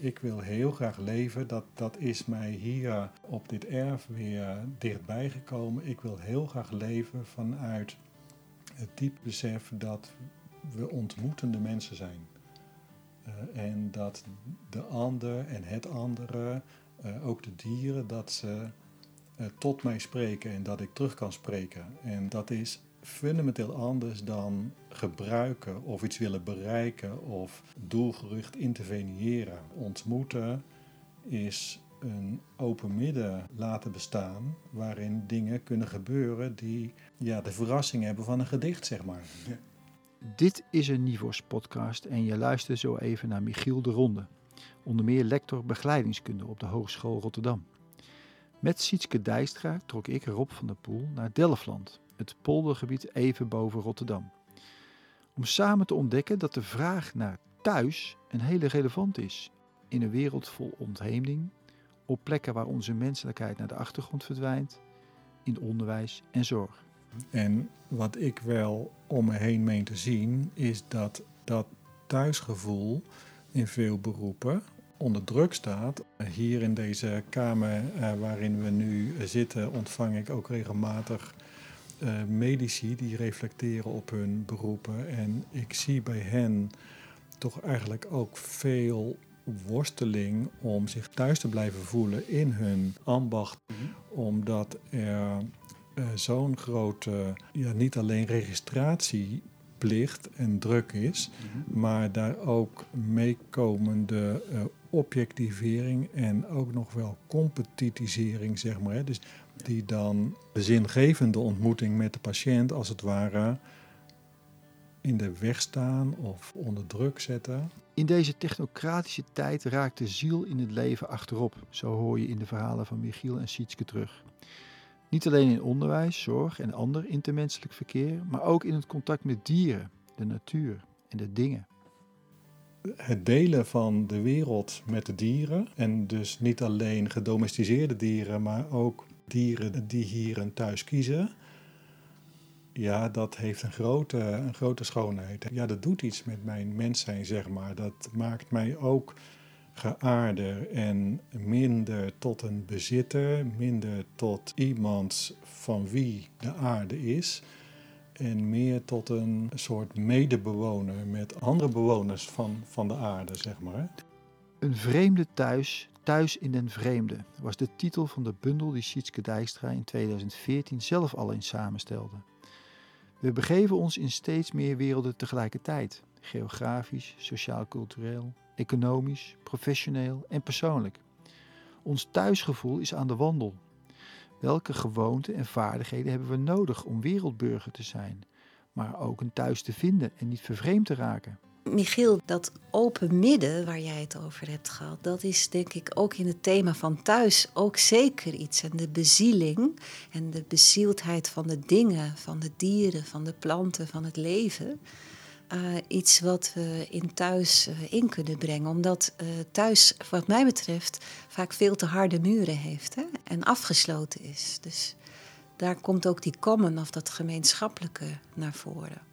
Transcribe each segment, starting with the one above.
ik wil heel graag leven. Dat, dat is mij hier op dit erf weer dichtbij gekomen. Ik wil heel graag leven vanuit het diep besef dat we ontmoetende mensen zijn. Uh, en dat de ander en het andere, uh, ook de dieren, dat ze uh, tot mij spreken en dat ik terug kan spreken. En dat is fundamenteel anders dan gebruiken of iets willen bereiken of doelgericht interveneren. Ontmoeten is een open midden laten bestaan waarin dingen kunnen gebeuren die ja, de verrassing hebben van een gedicht, zeg maar. Dit is een Nivos podcast en je luistert zo even naar Michiel de Ronde, onder meer lector begeleidingskunde op de Hogeschool Rotterdam. Met Sietske Dijstra trok ik Rob van der Poel naar Delfland, het poldergebied even boven Rotterdam. Om samen te ontdekken dat de vraag naar thuis een hele relevant is in een wereld vol ontheemding, op plekken waar onze menselijkheid naar de achtergrond verdwijnt, in onderwijs en zorg. En wat ik wel om me heen meen te zien, is dat dat thuisgevoel in veel beroepen onder druk staat. Hier in deze kamer uh, waarin we nu zitten, ontvang ik ook regelmatig uh, medici die reflecteren op hun beroepen. En ik zie bij hen toch eigenlijk ook veel worsteling om zich thuis te blijven voelen in hun ambacht. Mhm. Omdat er uh, zo'n grote, ja, niet alleen registratieplicht en druk is, mhm. maar daar ook meekomende uh, objectivering en ook nog wel competitisering, zeg maar. Hè. Dus die dan de zingevende ontmoeting met de patiënt als het ware in de weg staan of onder druk zetten. In deze technocratische tijd raakt de ziel in het leven achterop, zo hoor je in de verhalen van Michiel en Sietske terug. Niet alleen in onderwijs, zorg en ander intermenselijk verkeer, maar ook in het contact met dieren, de natuur en de dingen. Het delen van de wereld met de dieren, en dus niet alleen gedomesticeerde dieren, maar ook dieren die hier een thuis kiezen, ja, dat heeft een grote, een grote schoonheid. Ja, dat doet iets met mijn mens zijn, zeg maar. Dat maakt mij ook geaarder en minder tot een bezitter, minder tot iemand van wie de aarde is. En meer tot een soort medebewoner met andere bewoners van, van de aarde, zeg maar. Een vreemde thuis, thuis in den vreemde, was de titel van de bundel die Sietske Dijkstra in 2014 zelf al eens samenstelde. We begeven ons in steeds meer werelden tegelijkertijd, geografisch, sociaal-cultureel, economisch, professioneel en persoonlijk. Ons thuisgevoel is aan de wandel. Welke gewoonten en vaardigheden hebben we nodig om wereldburger te zijn, maar ook een thuis te vinden en niet vervreemd te raken? Michiel, dat open midden waar jij het over hebt gehad, dat is denk ik ook in het thema van thuis ook zeker iets. En de bezieling en de bezieldheid van de dingen, van de dieren, van de planten, van het leven. Uh, iets wat we in thuis uh, in kunnen brengen. Omdat uh, thuis, wat mij betreft, vaak veel te harde muren heeft hè? en afgesloten is. Dus daar komt ook die common of dat gemeenschappelijke naar voren.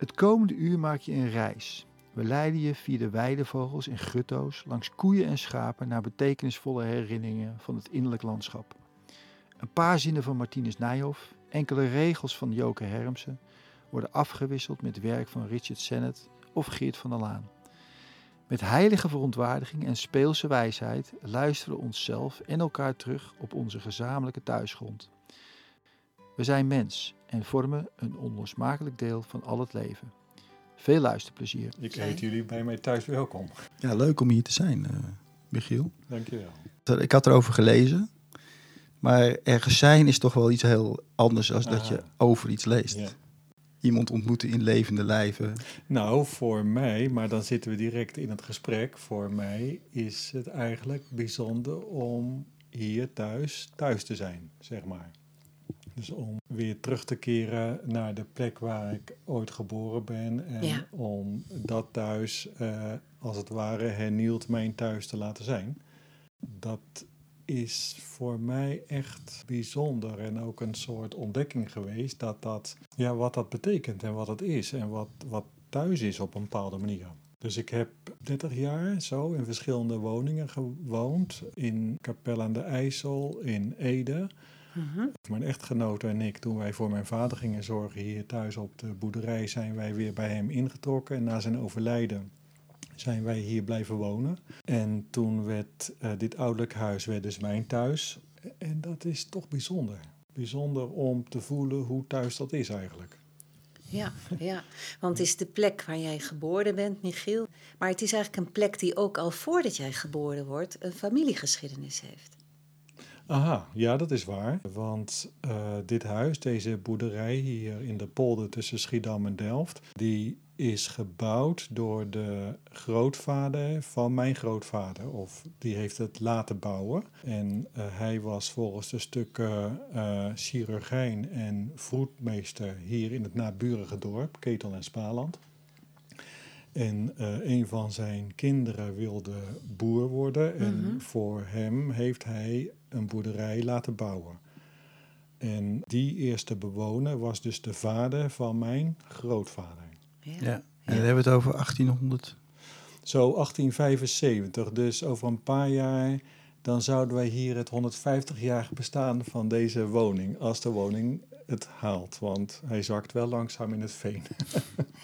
Het komende uur maak je een reis. We leiden je via de weidevogels en gutto's, langs koeien en schapen naar betekenisvolle herinneringen van het innerlijk landschap. Een paar zinnen van Martinus Nijhoff, enkele regels van Joke Hermsen worden afgewisseld met werk van Richard Sennett of Geert van der Laan. Met heilige verontwaardiging en speelse wijsheid luisteren we onszelf en elkaar terug op onze gezamenlijke thuisgrond. We zijn mens en vormen een onlosmakelijk deel van al het leven. Veel luisterplezier. Ik heet jullie bij mij thuis welkom. Ja, leuk om hier te zijn, uh, Michiel. Dankjewel. Ik had erover gelezen, maar ergens zijn is toch wel iets heel anders dan dat je ah. over iets leest. Ja. Iemand ontmoeten in levende lijven. Nou, voor mij, maar dan zitten we direct in het gesprek. Voor mij is het eigenlijk bijzonder om hier thuis thuis te zijn, zeg maar. Dus om weer terug te keren naar de plek waar ik ooit geboren ben. En om dat thuis, uh, als het ware, hernieuwd mijn thuis te laten zijn. Dat is voor mij echt bijzonder en ook een soort ontdekking geweest dat dat, ja, wat dat betekent en wat het is en wat, wat thuis is op een bepaalde manier. Dus ik heb 30 jaar zo in verschillende woningen gewoond. In Capelle aan de IJssel, in Ede. Mhm. Mijn echtgenote en ik, toen wij voor mijn vader gingen zorgen hier thuis op de boerderij, zijn wij weer bij hem ingetrokken. En na zijn overlijden zijn wij hier blijven wonen. En toen werd eh, dit ouderlijk huis werd dus mijn thuis. En dat is toch bijzonder. Bijzonder om te voelen hoe thuis dat is eigenlijk. Ja, ja, want het is de plek waar jij geboren bent, Michiel. Maar het is eigenlijk een plek die ook al voordat jij geboren wordt een familiegeschiedenis heeft. Aha, ja, dat is waar. Want eh, dit huis, deze boerderij hier in de polder tussen Schiedam en Delft, die is gebouwd door de grootvader van mijn grootvader. Of die heeft het laten bouwen. En eh, hij was volgens de stukken eh, chirurgijn en vroedmeester hier in het naburige dorp, Ketel en Spaland. En een van zijn kinderen wilde boer worden. En Mhm. voor hem heeft hij een boerderij laten bouwen. En die eerste bewoner was dus de vader van mijn grootvader. Ja. Ja. En dan hebben we het over 1800. Zo 1875, dus over een paar jaar, dan zouden wij hier het 150-jarig bestaan van deze woning, als de woning het haalt. Want hij zakt wel langzaam in het veen.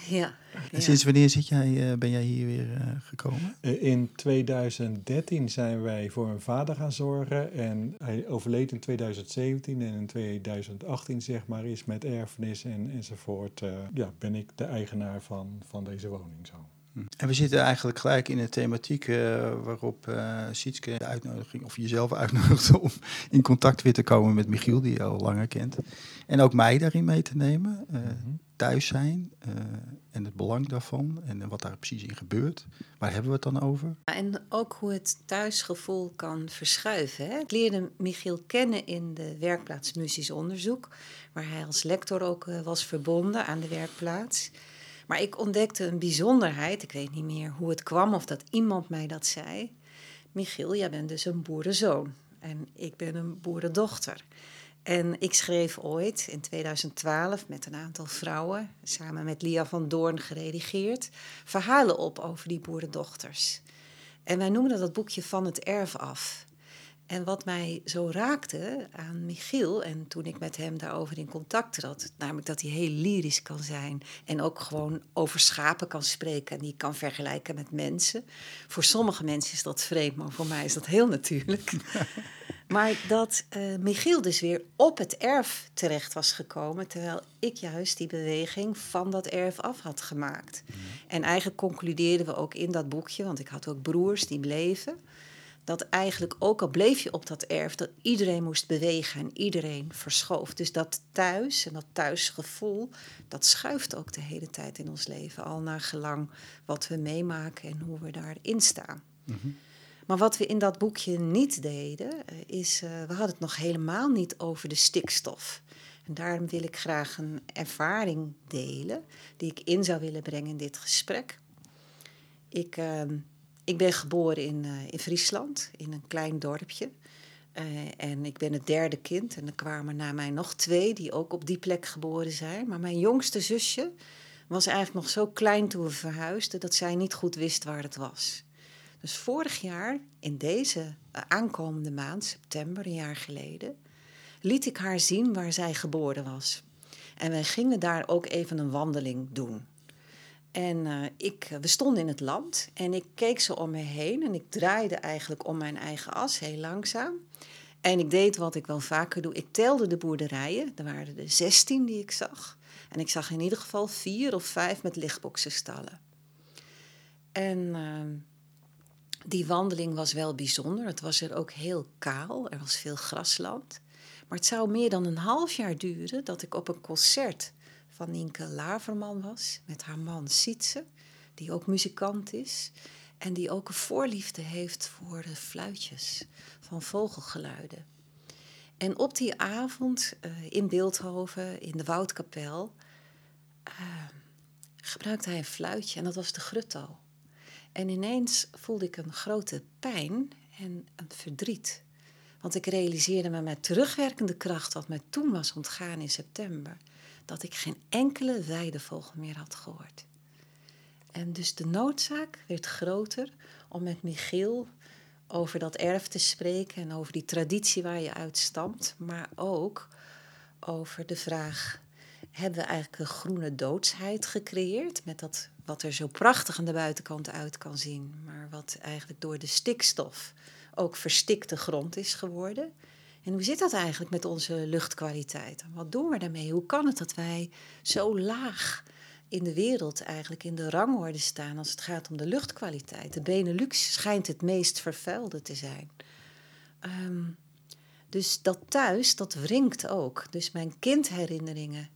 Ja, En ja. sinds wanneer zit jij, eh, ben jij hier weer eh, gekomen? Eh, In 2013 zijn wij voor mijn vader gaan zorgen en hij overleed in 2017 en in 2018 zeg maar is met erfenis en, enzovoort, eh, ja, ben ik de eigenaar van, van deze woning zo. Hm. En we zitten eigenlijk gelijk in de thematiek eh, waarop eh Sietske de uitnodiging, of jezelf uitnodigde om in contact weer te komen met Michiel, die je al langer kent. En ook mij daarin mee te nemen. eh, Mhm. thuis zijn eh, en het belang daarvan en wat daar precies in gebeurt. Waar hebben we het dan over? En ook hoe het thuisgevoel kan verschuiven. Hè? Ik leerde Michiel kennen in de werkplaats Musisch Onderzoek, waar hij als lector ook was verbonden aan de werkplaats. Maar ik ontdekte een bijzonderheid, ik weet niet meer hoe het kwam of dat iemand mij dat zei. Michiel, jij bent dus een boerenzoon en ik ben een boerendochter. En ik schreef ooit in 2012 met een aantal vrouwen, samen met Lia van Doorn geredigeerd, verhalen op over die boerendochters. En wij noemden dat boekje Van het Erf af. En wat mij zo raakte aan Michiel, en toen ik met hem daarover in contact trad, namelijk dat hij heel lyrisch kan zijn en ook gewoon over schapen kan spreken en die kan vergelijken met mensen. Voor sommige mensen is dat vreemd, maar voor mij is dat heel natuurlijk. Maar dat eh, Michiel dus weer op het erf terecht was gekomen, terwijl ik juist die beweging van dat erf af had gemaakt. En eigenlijk concludeerden we ook in dat boekje, want ik had ook broers die bleven, dat eigenlijk ook al bleef je op dat erf, dat iedereen moest bewegen en iedereen verschoof. Dus dat thuis en dat thuisgevoel, dat schuift ook de hele tijd in ons leven, al naar gelang wat we meemaken en hoe we daarin staan. Maar wat we in dat boekje niet deden, eh, is, eh, we hadden het nog helemaal niet over de stikstof. En daarom wil ik graag een ervaring delen die ik in zou willen brengen in dit gesprek. Ik, ehm, ik ben geboren in, eh, in Friesland, in een klein dorpje. Eh, en ik ben het derde kind. En er kwamen na mij nog twee die ook op die plek geboren zijn. Maar mijn jongste zusje was eigenlijk nog zo klein toen we verhuisden dat zij niet goed wist waar het was. Dus vorig jaar, in deze eh, aankomende maand, september, een jaar geleden, liet ik haar zien waar zij geboren was. En wij gingen daar ook even een wandeling doen. En eh, ik, we stonden in het land en ik keek zo om me heen en ik draaide eigenlijk om mijn eigen as heel langzaam. En ik deed wat ik wel vaker doe. Ik telde de boerderijen. Er waren er 16 die ik zag. En ik zag in ieder geval vier of vijf met lichtboxenstallen. En ehm, die wandeling was wel bijzonder. Het was er ook heel kaal. Er was veel grasland. Maar het zou meer dan een half jaar duren dat ik op een concert van Nienke Laverman was. Met haar man Sietse, die ook muzikant is. En die ook een voorliefde heeft voor de fluitjes van vogelgeluiden. En op die avond eh, in Beeldhoven, in de Woudkapel, eh, gebruikte hij een fluitje en dat was de grutto. En ineens voelde ik een grote pijn en een verdriet. Want ik realiseerde me met terugwerkende kracht, wat mij toen was ontgaan in september, dat ik geen enkele weidevogel meer had gehoord. En dus de noodzaak werd groter om met Michiel over dat erf te spreken en over die traditie waar je uit stamt, maar ook over de vraag: hebben we eigenlijk een groene doodsheid gecreëerd met dat wat er zo prachtig aan de buitenkant uit kan zien, maar wat eigenlijk door de stikstof ook verstikte grond is geworden? En hoe zit dat eigenlijk met onze luchtkwaliteit? Wat doen we daarmee? Hoe kan het dat wij zo laag in de wereld eigenlijk in de rangorde staan als het gaat om de luchtkwaliteit? De Benelux schijnt het meest vervuilde te zijn. Ehm, dus dat thuis, dat wringt ook. Dus mijn kindherinneringen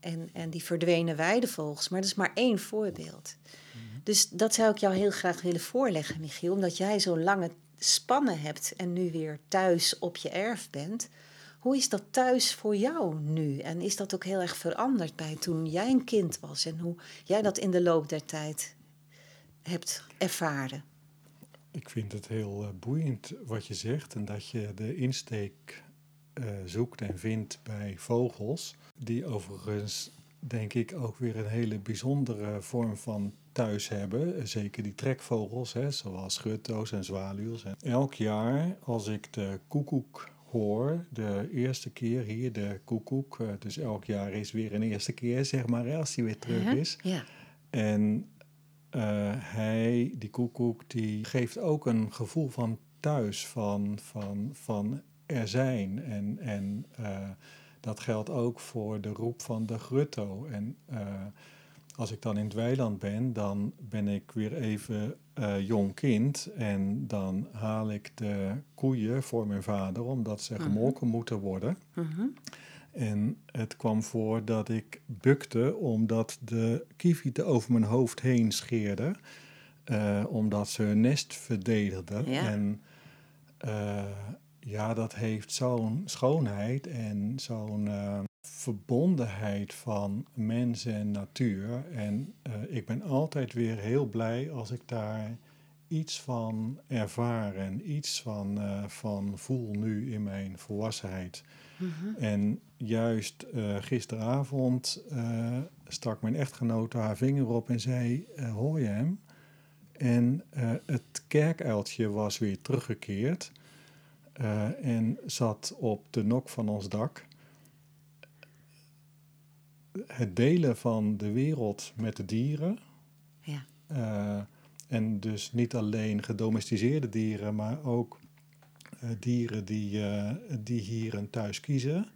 en, en die verdwenen weidevogels, maar dat is maar één voorbeeld. Mhm. Dus dat zou ik jou heel graag willen voorleggen, Michiel, omdat jij zo lange spannen hebt en nu weer thuis op je erf bent. Hoe is dat thuis voor jou nu? En is dat ook heel erg veranderd bij toen jij een kind was en hoe jij dat in de loop der tijd hebt ervaren? Ik vind het heel uh, boeiend wat je zegt en dat je de insteek uh, zoekt en vindt bij vogels, die overigens denk ik ook weer een hele bijzondere vorm van thuis hebben. Zeker die trekvogels, hè, zoals schutto's en zwaluws. Elk jaar als ik de koekoek hoor, de eerste keer hier, de koekoek. Eh, dus elk jaar is weer een eerste keer, zeg maar, als hij weer terug is. Ja. En uh, hij, die koekoek, die geeft ook een gevoel van thuis, van, van, van er zijn. En, en uh, dat geldt ook voor de roep van de grutto. En als ik dan in het weiland ben, dan ben ik weer even uh, jong kind. En dan haal ik de koeien voor mijn vader, omdat ze mhm. gemolken moeten worden. Mhm. En het kwam voor dat ik bukte, omdat de kievieten over mijn hoofd heen scheerden. Uh, omdat ze hun nest verdedigden. En uh, ja, dat heeft zo'n schoonheid en zo'n verbondenheid van mens en natuur. En uh, ik ben altijd weer heel blij als ik daar iets van ervaar en iets van, uh, van voel nu in mijn volwassenheid. Mm -hmm. En juist uh, gisteravond stak mijn echtgenote haar vinger op en zei: Hoor je hem? En het kerkuiltje was weer teruggekeerd en zat op de nok van ons dak het delen van de wereld met de dieren. Ja. Uh, en dus niet alleen gedomesticeerde dieren, maar ook uh, dieren die, die hier een thuis kiezen.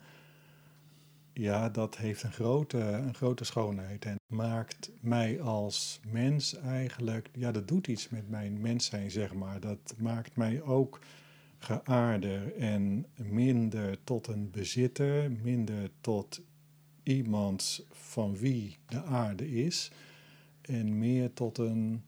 Ja, dat heeft een grote, een grote schoonheid en maakt mij als mens eigenlijk, ja, dat doet iets met mijn mens zijn, zeg maar. Dat maakt mij ook geaarder en minder tot een bezitter, minder tot iemand van wie de aarde is en meer tot een,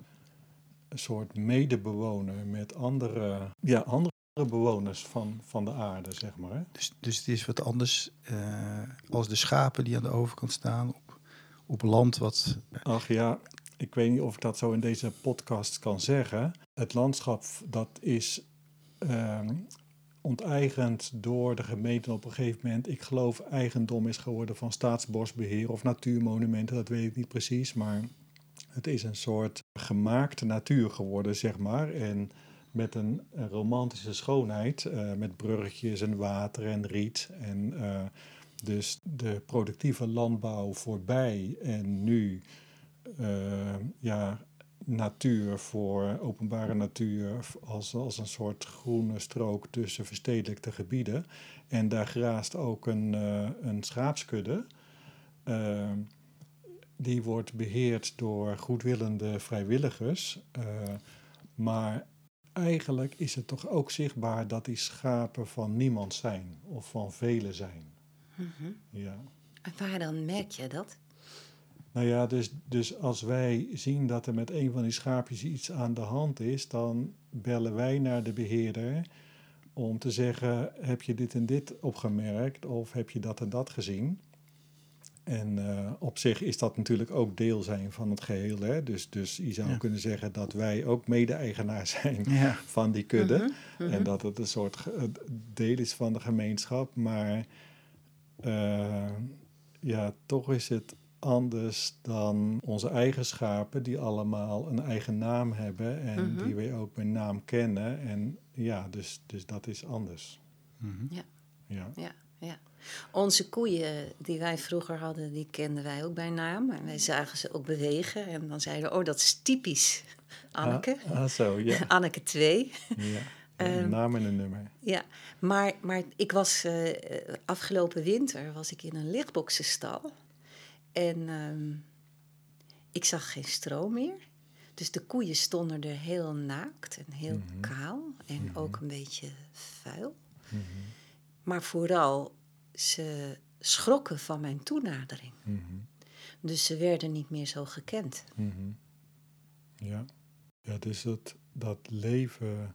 soort medebewoner met andere, ja, andere bewoners van, van de aarde, zeg maar. Dus, dus het is wat anders uh, als de schapen die aan de overkant staan op, op land wat... Ach ja, ik weet niet of ik dat zo in deze podcast kan zeggen. Het landschap dat is uh, onteigend door de gemeente op een gegeven moment. Ik geloof eigendom is geworden van staatsbosbeheer of natuurmonumenten, dat weet ik niet precies. Maar het is een soort gemaakte natuur geworden, zeg maar. En met een, romantische schoonheid, uh, met bruggetjes en water en riet. En uh, dus de productieve landbouw voorbij en nu uh, ja, natuur voor openbare natuur als, als een soort groene strook tussen verstedelijkte gebieden. En daar graast ook een, uh, een schaapskudde. Uh, die wordt beheerd door goedwillende vrijwilligers. Uh, maar eigenlijk is het toch ook zichtbaar dat die schapen van niemand zijn of van velen zijn. Mm -hmm. Ja. En waar dan merk je dat? Nou ja, dus, dus als wij zien dat er met een van die schaapjes iets aan de hand is, dan bellen wij naar de beheerder om te zeggen: heb je dit en dit opgemerkt of heb je dat en dat gezien? En uh, op zich is dat natuurlijk ook deel zijn van het geheel. Hè? Dus, dus je zou ja. kunnen zeggen dat wij ook mede-eigenaar zijn ja. van die kudde. Uh -huh, uh -huh. En dat het een soort deel is van de gemeenschap. Maar uh, ja, toch is het anders dan onze eigenschappen, die allemaal een eigen naam hebben en Mhm. die we ook bij naam kennen. En ja, dus, dus dat is anders. Mhm. Ja. Ja. Ja, ja. Onze koeien die wij vroeger hadden, die kenden wij ook bij naam. En wij zagen ze ook bewegen. En dan zeiden we, oh, dat is typisch Anneke. Ah, ah, zo, ja. Anneke 2. ja. Ehm, een naam en een nummer. Ja, maar, maar ik was eh, eh, afgelopen winter was ik in een lichtboxenstal. En ehm, ik zag geen stroom meer. Dus de koeien stonden er heel naakt en heel Mhm. kaal. En Mhm. ook een beetje vuil. Mhm, Maar vooral, ze schrokken van mijn toenadering. Dus ze werden niet meer zo gekend. Ja. ja, dus dat, dat leven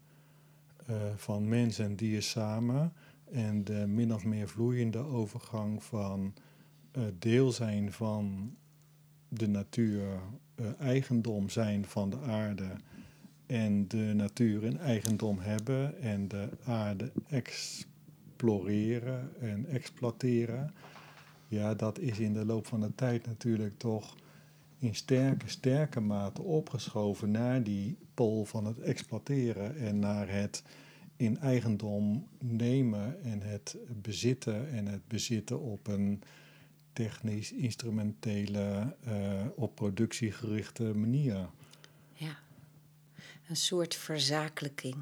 eh, van mens en dier samen en de min of meer vloeiende overgang van deel zijn van de natuur, eh, eigendom zijn van de aarde en de natuur in eigendom hebben en de aarde exploreren en exploiteren. Ja, dat is in de loop van de tijd natuurlijk toch in sterke, sterke mate opgeschoven naar die pol van het exploiteren en naar het in eigendom nemen en het bezitten en het bezitten op een technisch, instrumentele, eh, op productie gerichte manier. Ja. Een soort verzakelijking.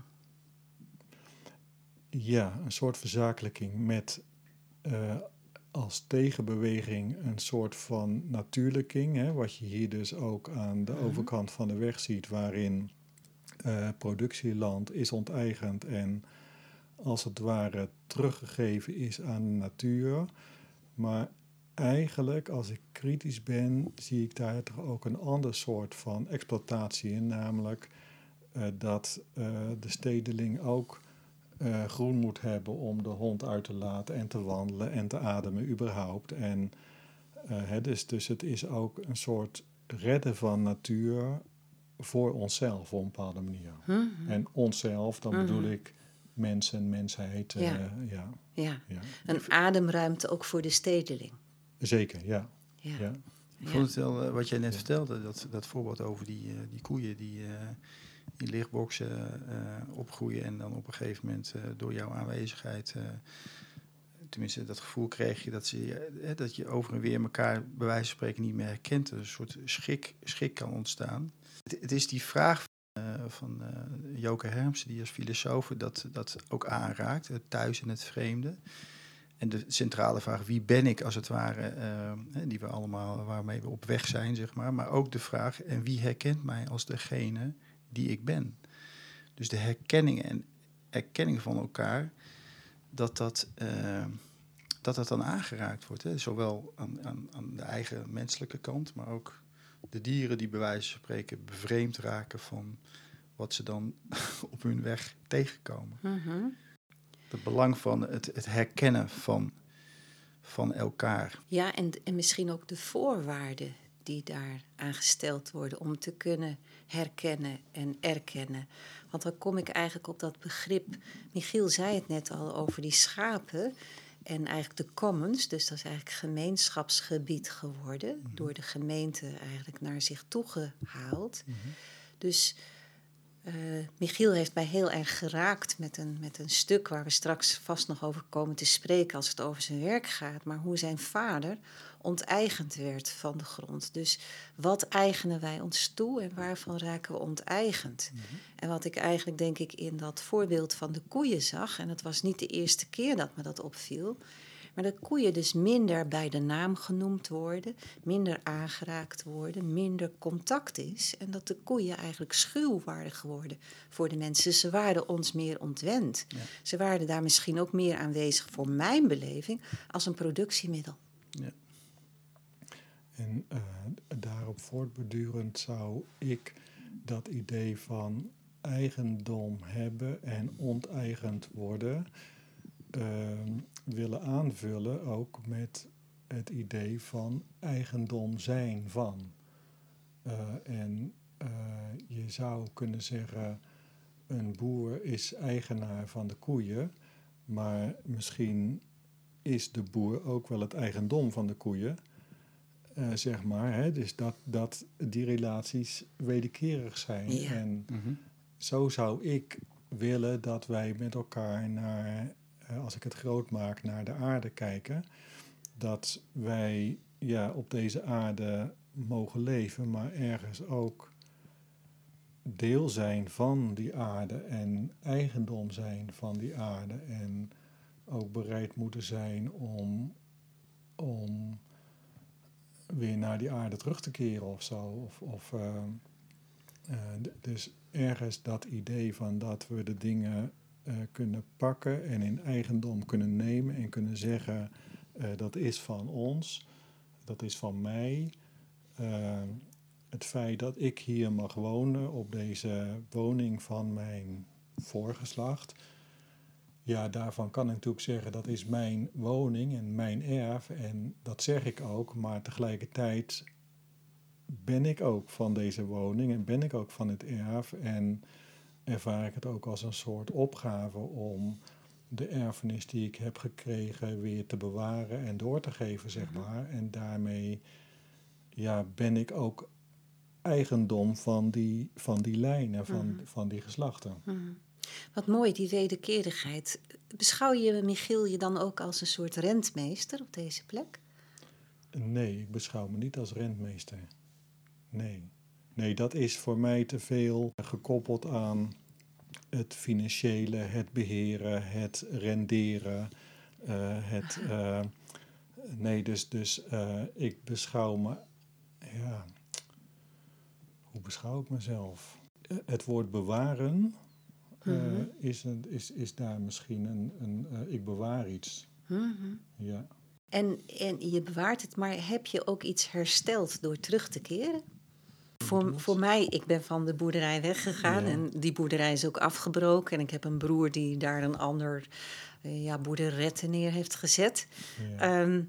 Ja, een soort verzakelijking met eh, als tegenbeweging een soort van natuurlijking. Hè, wat je hier dus ook aan de Mhm. overkant van de weg ziet, waarin eh, productieland is onteigend en als het ware teruggegeven is aan de natuur. Maar eigenlijk, als ik kritisch ben, zie ik daar toch ook een ander soort van exploitatie in, namelijk eh, dat eh, de stedeling ook eh, groen moet hebben om de hond uit te laten en te wandelen en te ademen überhaupt. En hè, dus, dus het is ook een soort redden van natuur voor onszelf op een bepaalde manier. Mhm. En onszelf, dan bedoel Mhm. ik mensen, mensheid. Ja. ja, Ja, ja. een ademruimte ook voor de stedeling. Zeker, ja. Ja. ja. Ik vond het wel, eh, wat jij net vertelde, dat, dat voorbeeld over die, eh, die koeien die eh, in lichtboxen eh, opgroeien en dan op een gegeven moment eh, door jouw aanwezigheid, eh, tenminste dat gevoel kreeg je dat, ze, dat je over en weer elkaar bij wijze van spreken niet meer herkent. Dus een soort schrik, schrik kan ontstaan. Het, het is die vraag van, eh, van eh, Joke Hermsen, die als filosoof dat, dat ook aanraakt, het thuis en het vreemde. En de centrale vraag, wie ben ik als het ware, eh, die we allemaal, waarmee we op weg zijn, zeg maar. Maar ook de vraag, en wie herkent mij als degene die ik ben? Dus de herkenning en erkenning van elkaar, dat dat, eh, dat, dat dan aangeraakt wordt. Hè? Zowel aan, aan, aan de eigen menselijke kant, maar ook de dieren die bij wijze van spreken bevreemd raken van wat ze dan op hun weg tegenkomen Mhm. Het belang van het, het herkennen van, van elkaar. Ja, en, en misschien ook de voorwaarden die daar aangesteld worden om te kunnen herkennen en erkennen. Want dan kom ik eigenlijk op dat begrip. Michiel zei het net al over die schapen. En eigenlijk de commons, dus dat is eigenlijk gemeenschapsgebied geworden, door de gemeente eigenlijk naar zich toe gehaald. Dus eh, Michiel heeft mij heel erg geraakt met een, met een stuk waar we straks vast nog over komen te spreken als het over zijn werk gaat. Maar hoe zijn vader onteigend werd van de grond. Dus wat eigenen wij ons toe en waarvan raken we onteigend? En wat ik eigenlijk denk ik in dat voorbeeld van de koeien zag, en het was niet de eerste keer dat me dat opviel, maar dat koeien dus minder bij de naam genoemd worden, minder aangeraakt worden, minder contact is. En dat de koeien eigenlijk schuw waren geworden voor de mensen. Ze waren ons meer ontwend. Ja. Ze waren daar misschien ook meer aanwezig voor mijn beleving als een productiemiddel. En eh, daarop voortbedurend zou ik dat idee van eigendom hebben en onteigend worden ehm, willen aanvullen ook met het idee van eigendom zijn van. Eh, en eh, je zou kunnen zeggen, een boer is eigenaar van de koeien, maar misschien is de boer ook wel het eigendom van de koeien. eh, zeg maar. Hè? Dus dat, dat die relaties wederkerig zijn. Ja. En Mhm. zo zou ik willen dat wij met elkaar naar, als ik het groot maak, naar de aarde kijken. Dat wij ja, op deze aarde mogen leven, maar ergens ook deel zijn van die aarde en eigendom zijn van die aarde. En ook bereid moeten zijn om, om weer naar die aarde terug te keren of zo. Of, of, eh, eh, dus ergens dat idee van dat we de dingen eh, kunnen pakken en in eigendom kunnen nemen en kunnen zeggen eh, dat is van ons, dat is van mij. Eh, het feit dat ik hier mag wonen op deze woning van mijn voorgeslacht. Ja, daarvan kan ik natuurlijk zeggen dat is mijn woning en mijn erf. En dat zeg ik ook, maar tegelijkertijd ben ik ook van deze woning en ben ik ook van het erf. En ervaar ik het ook als een soort opgave om de erfenis die ik heb gekregen weer te bewaren en door te geven, zeg maar. En daarmee ja, ben ik ook eigendom van die, van die lijnen, van, Mhm. van die geslachten. Mhm. Wat mooi, die wederkerigheid. Beschouw je Michiel je dan ook als een soort rentmeester op deze plek? Nee, ik beschouw me niet als rentmeester. Nee. Nee, dat is voor mij te veel gekoppeld aan het financiële, het beheren, het renderen. eh, het, eh, nee, dus, dus eh, ik beschouw me. Ja, hoe beschouw ik mezelf? Het woord bewaren Mhm. is, een, is, is daar misschien een. een ik bewaar iets. Mhm. Ja. En, en je bewaart het, maar heb je ook iets hersteld door terug te keren? Voor, voor mij, ik ben van de boerderij weggegaan Ja. en die boerderij is ook afgebroken. En ik heb een broer die daar een ander eh, ja, boerderette neer heeft gezet. ja. Ehm,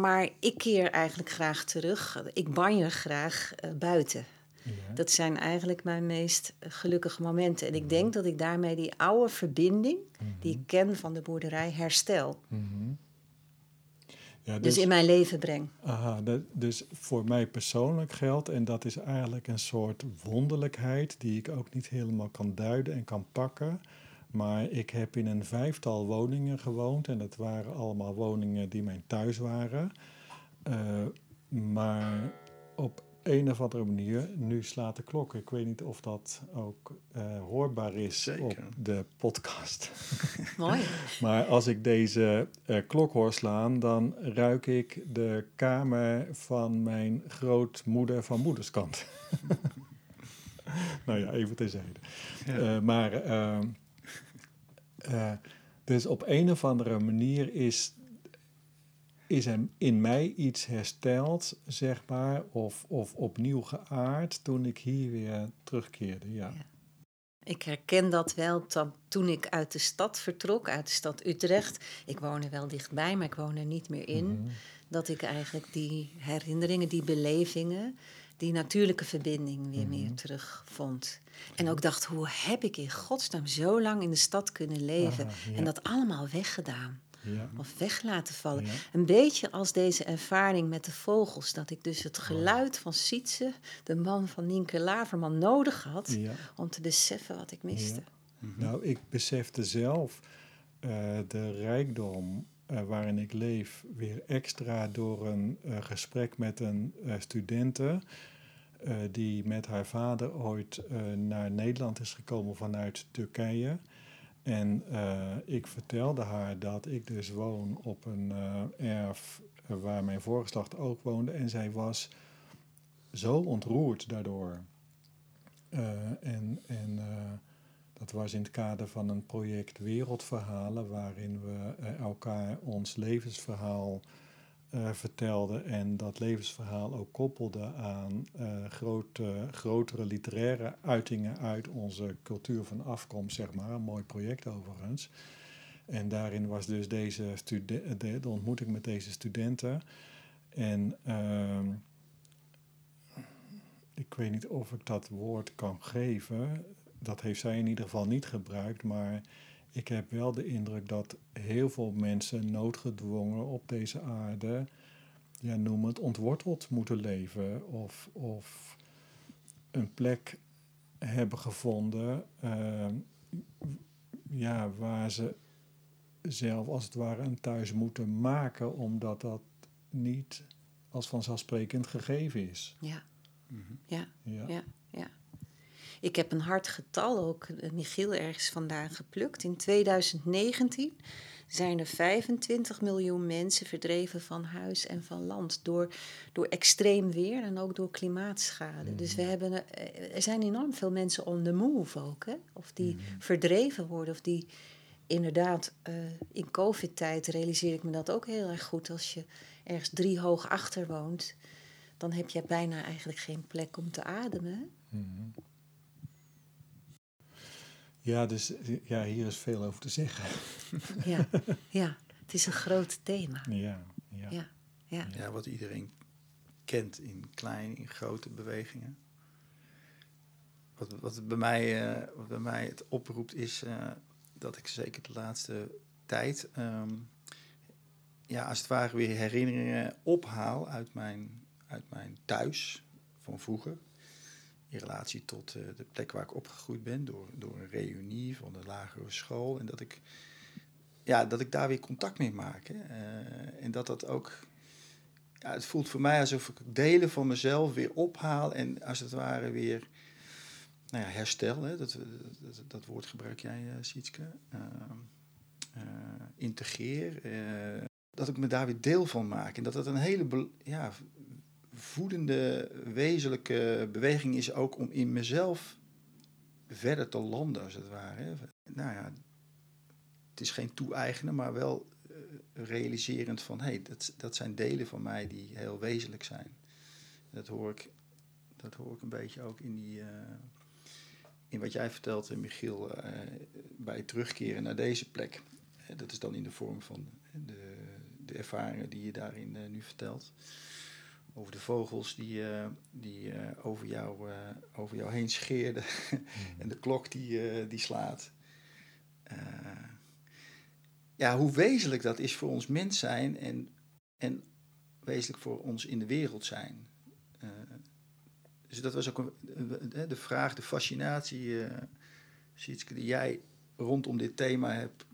maar ik keer eigenlijk graag terug. Ik banjer graag eh, buiten. ja. Dat zijn eigenlijk mijn meest gelukkige momenten. En ik denk dat ik daarmee die oude verbinding die ik ken van de boerderij herstel. Mhm. Ja, Dus in mijn leven breng. aha, dat, dus voor mij persoonlijk geldt, en dat is eigenlijk een soort wonderlijkheid die ik ook niet helemaal kan duiden en kan pakken. Maar ik heb in een vijftal woningen gewoond en dat waren allemaal woningen die mijn thuis waren. Eh, maar op een of andere manier, nu slaat de klok. Ik weet niet of dat ook eh, hoorbaar is Zeker. op de podcast. Mooi. Maar als ik deze eh, klok hoor slaan, dan ruik ik de kamer van mijn grootmoeder van moederskant. nou ja, even terzijde. Ja. Eh, maar ehm, eh, dus op een of andere manier is, is er in mij iets hersteld, zeg maar, of, of opnieuw geaard toen ik hier weer terugkeerde. Ja. Ja. Ik herken dat wel toen ik uit de stad vertrok, uit de stad Utrecht. Ik woon er wel dichtbij, maar ik woon er niet meer in. Mhm. Dat ik eigenlijk die herinneringen, die belevingen, die natuurlijke verbinding weer meer Mhm. terugvond. En ook dacht, hoe heb ik in godsnaam zo lang in de stad kunnen leven Aha, ja. en dat allemaal weggedaan Ja. of weg laten vallen. Ja. Een beetje als deze ervaring met de vogels, dat ik dus Oh. het geluid van Sietse, de man van Nienke Laverman, nodig had Ja. om te beseffen wat ik miste. Nou, ik besefte zelf eh, de rijkdom eh, waarin ik leef weer extra door een eh, gesprek met een studente uh, die met haar vader ooit uh, naar Nederland is gekomen vanuit Turkije. En uh, ik vertelde haar dat ik dus woon op een uh, erf waar mijn voorgeslacht ook woonde. En zij was zo ontroerd daardoor. Uh, en en dat was in het kader van een project Wereldverhalen, waarin we elkaar ons levensverhaal uh, vertelden en dat levensverhaal ook koppelden aan uh, grote, grotere literaire uitingen uit onze cultuur van afkomst, zeg maar. Een mooi project overigens. En daarin was dus deze de, de ontmoeting met deze studenten. En uh, ik weet niet of ik dat woord kan geven. Dat heeft zij in ieder geval niet gebruikt, maar ik heb wel de indruk dat heel veel mensen noodgedwongen op deze aarde ja, noem het, ontworteld moeten leven. Of, of een plek hebben gevonden uh, ja, waar ze zelf als het ware een thuis moeten maken, omdat dat niet als vanzelfsprekend gegeven is. Ja, mm -hmm. ja, ja, ja, ja. Ik heb een hard getal ook, eh, Michiel, ergens vandaan geplukt. In 2019 zijn er 25 miljoen mensen verdreven van huis en van land door, door extreem weer en ook door klimaatschade. Dus we mhm. hebben, eh, er zijn enorm veel mensen on the move ook, hè? of die mhm. verdreven worden of die inderdaad, uh, in COVID-tijd realiseer ik me dat ook heel erg goed. Als je ergens drie hoog achter woont, dan heb je bijna eigenlijk geen plek om te ademen. Mm ja, dus ja, hier is veel over te zeggen. Ja, ja het is een groot thema. Ja, ja. ja, ja. ja wat iedereen kent in kleine, in grote bewegingen. Wat, wat, bij, mij, uh, wat bij mij het oproept is uh, dat ik zeker de laatste tijd, um, ja, als het ware weer herinneringen ophaal uit mijn, uit mijn thuis van vroeger in relatie tot uh, de plek waar ik opgegroeid ben, door, door een reunie van de lagere school. En dat ik, ja, dat ik daar weer contact mee maak. Uh, en dat dat ook. Ja, het voelt voor mij alsof ik delen van mezelf weer ophaal en als het ware weer nou ja, herstel. Hè. Dat, dat, woord gebruik jij, uh, Sietske. integreer. dat ik me daar weer deel van maak. En dat dat een hele ja, voedende, wezenlijke beweging is ook om in mezelf verder te landen, als het ware. Nou ja, het is geen toe-eigenen, maar wel uh, realiserend van, hé, hey, dat, dat zijn delen van mij die heel wezenlijk zijn. Dat hoor ik, dat hoor ik een beetje ook in, die, uh, in wat jij vertelt, eh, Michiel, bij terugkeren naar deze plek. dat is dan in de vorm van de, de ervaringen die je daarin nu vertelt over de vogels die, uh, die uh, over, jou, uh, over jou heen scheerden en de klok die, die slaat. ja, hoe wezenlijk dat is voor ons mens zijn en, en wezenlijk voor ons in de wereld zijn. dus dat was ook een, de vraag, de fascinatie, Sietske, die jij rondom dit thema hebt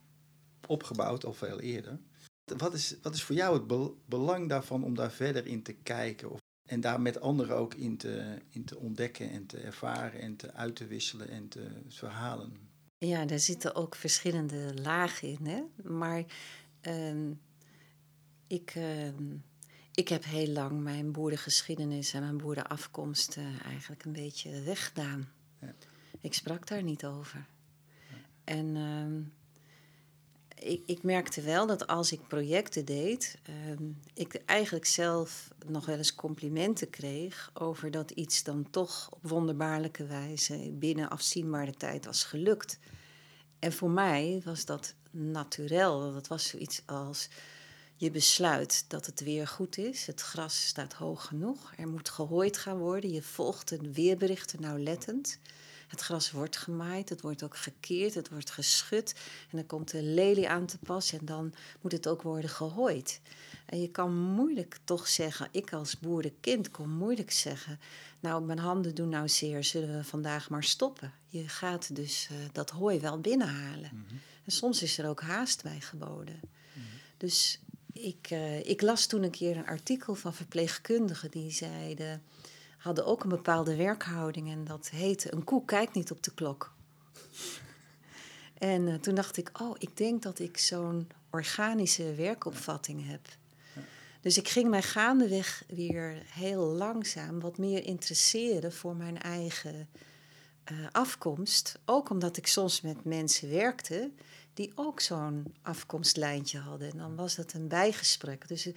opgebouwd al veel eerder. Wat is, wat is voor jou het belang daarvan om daar verder in te kijken? Of, en daar met anderen ook in te, in te ontdekken en te ervaren en te uit te wisselen en te verhalen? Ja, daar zitten ook verschillende lagen in. Hè? Maar uh, ik, uh, ik heb heel lang mijn boerengeschiedenis en mijn boerenafkomst uh, eigenlijk een beetje weggedaan. Ja. Ik sprak daar niet over. Ja. En ehm, ik, ik, merkte wel dat als ik projecten deed, uh, ik eigenlijk zelf nog wel eens complimenten kreeg over dat iets dan toch op wonderbaarlijke wijze binnen afzienbare tijd was gelukt. En voor mij was dat naturel. Dat was zoiets als je besluit dat het weer goed is. Het gras staat hoog genoeg. Er moet gehooid gaan worden. Je volgt de weerberichten nauwlettend. Het gras wordt gemaaid, het wordt ook gekeerd, het wordt geschud. En dan komt de lelie aan te pas en dan moet het ook worden gehooid. En je kan moeilijk toch zeggen, ik als boerenkind kon moeilijk zeggen... nou, mijn handen doen nou zeer, zullen we vandaag maar stoppen. Je gaat dus uh, dat hooi wel binnenhalen. Mm -hmm. En soms is er ook haast bij geboden. Mm -hmm. Dus ik, uh, ik las toen een keer een artikel van verpleegkundigen die zeiden hadden ook een bepaalde werkhouding en dat heette een koe kijkt niet op de klok. en uh, toen dacht ik, oh, ik denk dat ik zo'n organische werkopvatting heb. Dus ik ging mij gaandeweg weer heel langzaam wat meer interesseren voor mijn eigen uh, afkomst. Ook omdat ik soms met mensen werkte die ook zo'n afkomstlijntje hadden. En dan was dat een bijgesprek. Dus uh,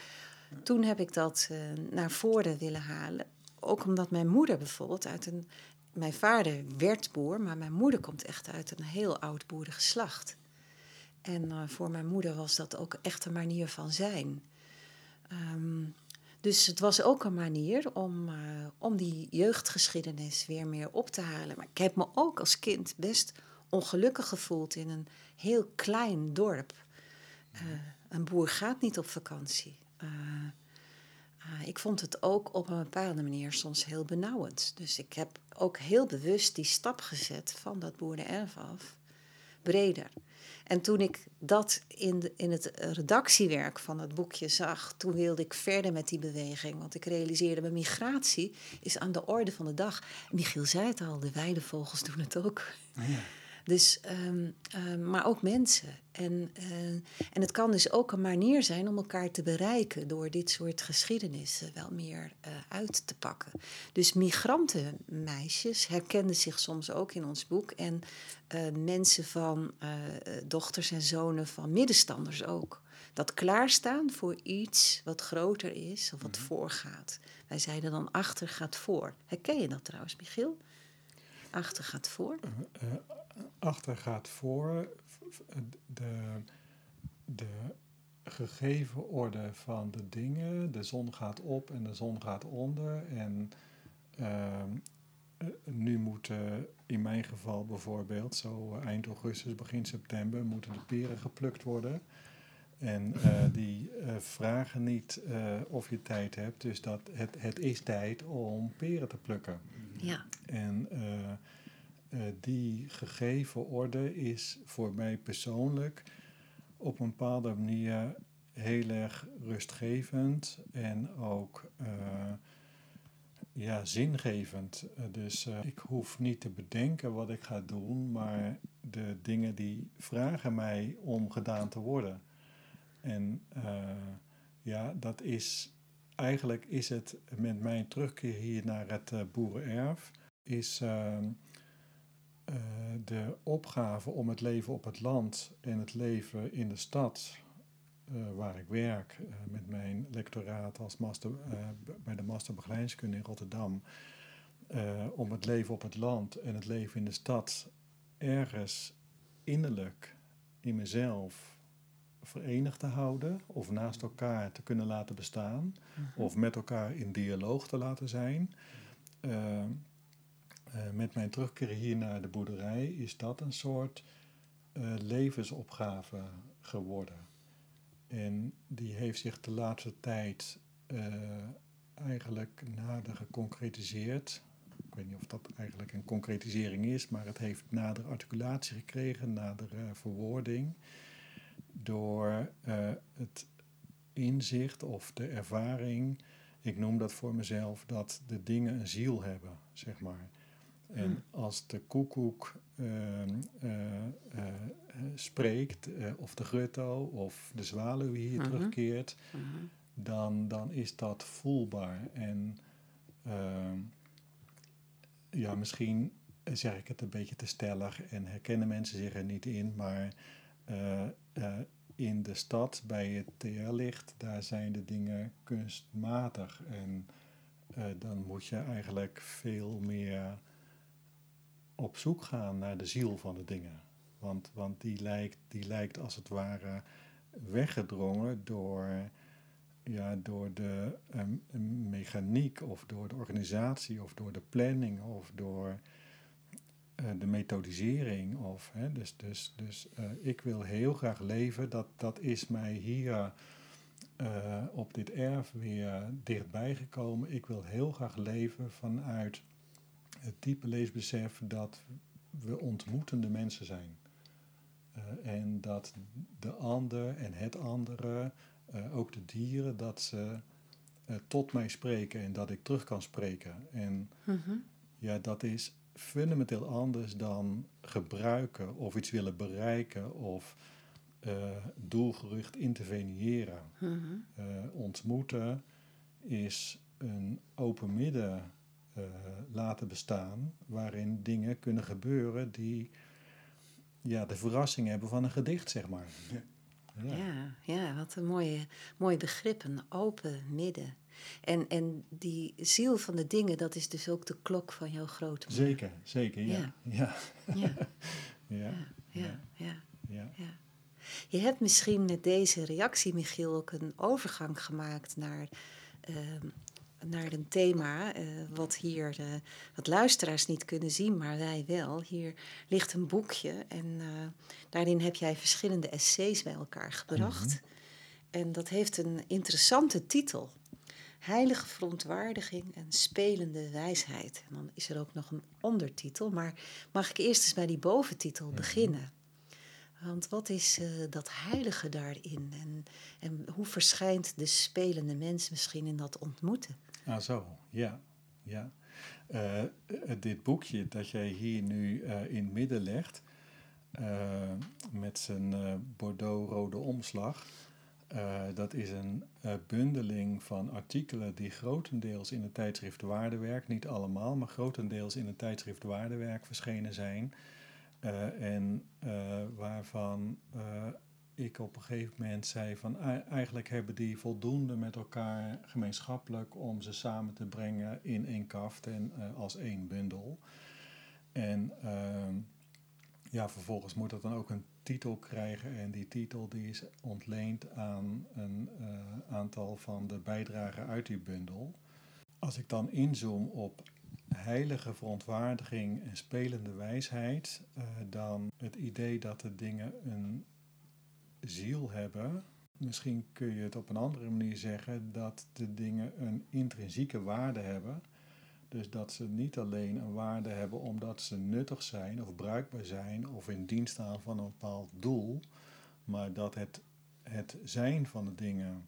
toen heb ik dat naar voren willen halen ook omdat mijn moeder bijvoorbeeld uit een. Mijn vader werd boer, maar mijn moeder komt echt uit een heel oud boerengeslacht. En uh, voor mijn moeder was dat ook echt een manier van zijn. Um, dus het was ook een manier om, uh, om die jeugdgeschiedenis weer meer op te halen. Maar ik heb me ook als kind best ongelukkig gevoeld in een heel klein dorp. Uh, een boer gaat niet op vakantie. Uh, ik vond het ook op een bepaalde manier soms heel benauwend. Dus ik heb ook heel bewust die stap gezet van dat boerenerf af breder. En toen ik dat in, in het redactiewerk van het boekje zag, toen wilde ik verder met die beweging. Want ik realiseerde me, migratie is aan de orde van de dag. Michiel zei het al, de weidevogels doen het ook. Ja. Dus, um, um, maar ook mensen. En, uh, en het kan dus ook een manier zijn om elkaar te bereiken door dit soort geschiedenissen wel meer uh, uit te pakken. Dus migrantenmeisjes herkenden zich soms ook in ons boek. En uh, mensen van dochters en zonen van middenstanders ook. Dat klaarstaan voor iets wat groter is of wat mm -hmm. voorgaat. Wij zeiden dan achter gaat voor. Herken je dat trouwens, Michiel? Achter gaat voor? Achter gaat voor de, de gegeven orde van de dingen. De zon gaat op en de zon gaat onder. En uh, nu moeten in mijn geval bijvoorbeeld, zo eind augustus, begin september, moeten de peren geplukt worden. En uh, die uh, vragen niet of je tijd hebt. Dus dat het, het is tijd om peren te plukken. Ja. En die gegeven orde is voor mij persoonlijk op een bepaalde manier heel erg rustgevend en ook uh, ja, zingevend. Uh, dus ik hoef niet te bedenken wat ik ga doen, maar de dingen die vragen mij om gedaan te worden. En ja, dat is eigenlijk is het met mijn terugkeer hier naar het boerenerf, is uh, de opgave om het leven op het land en het leven in de stad, uh, waar ik werk, uh, met mijn lectoraat als master, bij de Master Begeleidingskunde in Rotterdam, om het leven op het land en het leven in de stad ergens innerlijk in mezelf verenigd te houden of naast elkaar te kunnen laten bestaan mm -hmm. of met elkaar in dialoog te laten zijn. Uh, met mijn terugkeer hier naar de boerderij is dat een soort uh, levensopgave geworden. En die heeft zich de laatste tijd uh, eigenlijk nader geconcretiseerd. Ik weet niet of dat eigenlijk een concretisering is, maar het heeft nader articulatie gekregen, nader verwoording. Door het inzicht of de ervaring, ik noem dat voor mezelf, dat de dingen een ziel hebben, zeg maar. En als de koekoek uh, uh, uh, spreekt, of de grutto of de zwaluw hier -huh. terugkeert, -huh. dan, dan is dat voelbaar. En ehm, ja, misschien zeg ik het een beetje te stellig en herkennen mensen zich er niet in, maar eh, eh, in de stad bij het TR-licht, daar zijn de dingen kunstmatig. En eh, dan moet je eigenlijk veel meer op zoek gaan naar de ziel van de dingen. Want, want die, lijkt, die lijkt als het ware weggedrongen door, ja, door de um, mechaniek of door de organisatie of door de planning of door uh, de methodisering. Of, hè, dus dus, dus uh, ik wil heel graag leven, dat, dat is mij hier uh, op dit erf weer dichtbij gekomen. Ik wil heel graag leven vanuit het diepe leesbesef dat we ontmoetende mensen zijn. Uh, en dat de ander en het andere, uh, ook de dieren, dat ze uh, tot mij spreken en dat ik terug kan spreken. En mm-hmm. ja, dat is fundamenteel anders dan gebruiken of iets willen bereiken of doelgericht interveneren. Mm-hmm. ontmoeten is een open midden laten bestaan, waarin dingen kunnen gebeuren die ja, de verrassing hebben van een gedicht, zeg maar. Ja, ja, ja wat een mooie, mooi begrip, een open midden. En, en die ziel van de dingen, dat is dus ook de klok van jouw grote Zeker, zeker, ja. Ja. Ja. ja. ja. ja. ja. Je hebt misschien met deze reactie, Michiel, ook een overgang gemaakt naar uh, naar een thema uh, wat hier wat luisteraars niet kunnen zien, maar wij wel. Hier ligt een boekje en uh, daarin heb jij verschillende essays bij elkaar gebracht. Mm -hmm. En dat heeft een interessante titel. heilige verontwaardiging en spelende wijsheid. En dan is er ook nog een ondertitel, maar mag ik eerst eens bij die boventitel Mhm. beginnen? Want wat is eh, dat heilige daarin? En, en hoe verschijnt de spelende mens misschien in dat ontmoeten? Ah, zo, ja. ja. Eh, eh, dit boekje dat jij hier nu eh, in het midden legt, met zijn bordeaux-rode omslag, dat is een bundeling van artikelen die grotendeels in het tijdschrift Waardewerk, niet allemaal, maar grotendeels in het tijdschrift Waardewerk verschenen zijn. En waarvan ik op een gegeven moment zei van "ei- eigenlijk hebben die voldoende met elkaar gemeenschappelijk om ze samen te brengen in één kaft en eh, als één bundel. En ehm, ja, vervolgens moet dat dan ook een titel krijgen en die titel die is ontleend aan een eh, aantal van de bijdragen uit die bundel. Als ik dan inzoom op heilige verontwaardiging en spelende wijsheid, eh, dan het idee dat de dingen een ziel hebben. Misschien kun je het op een andere manier zeggen dat de dingen een intrinsieke waarde hebben. Dus dat ze niet alleen een waarde hebben omdat ze nuttig zijn of bruikbaar zijn of in dienst staan van een bepaald doel, maar dat het, het zijn van de dingen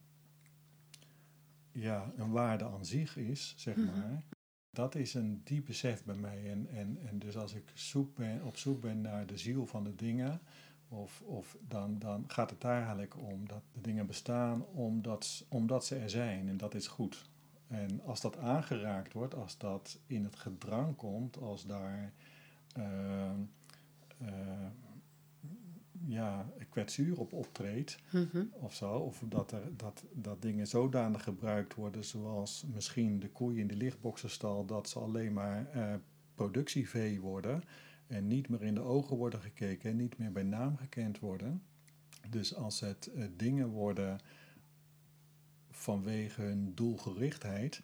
ja, een waarde aan zich is, zeg Mhm. maar. Dat is een diep besef bij mij. En, en, en dus als ik zoek ben, op zoek ben naar de ziel van de dingen, of, of dan, dan gaat het daar eigenlijk om dat de dingen bestaan omdat, omdat ze er zijn en dat is goed. En als dat aangeraakt wordt, als dat in het gedrang komt, als daar eh, ja, kwetsuur op optreedt, Mhm. of zo. Of dat, er, dat, dat dingen zodanig gebruikt worden, zoals misschien de koeien in de lichtboxerstal, dat ze alleen maar eh, productievee worden en niet meer in de ogen worden gekeken en niet meer bij naam gekend worden. Dus als het eh, dingen worden vanwege hun doelgerichtheid,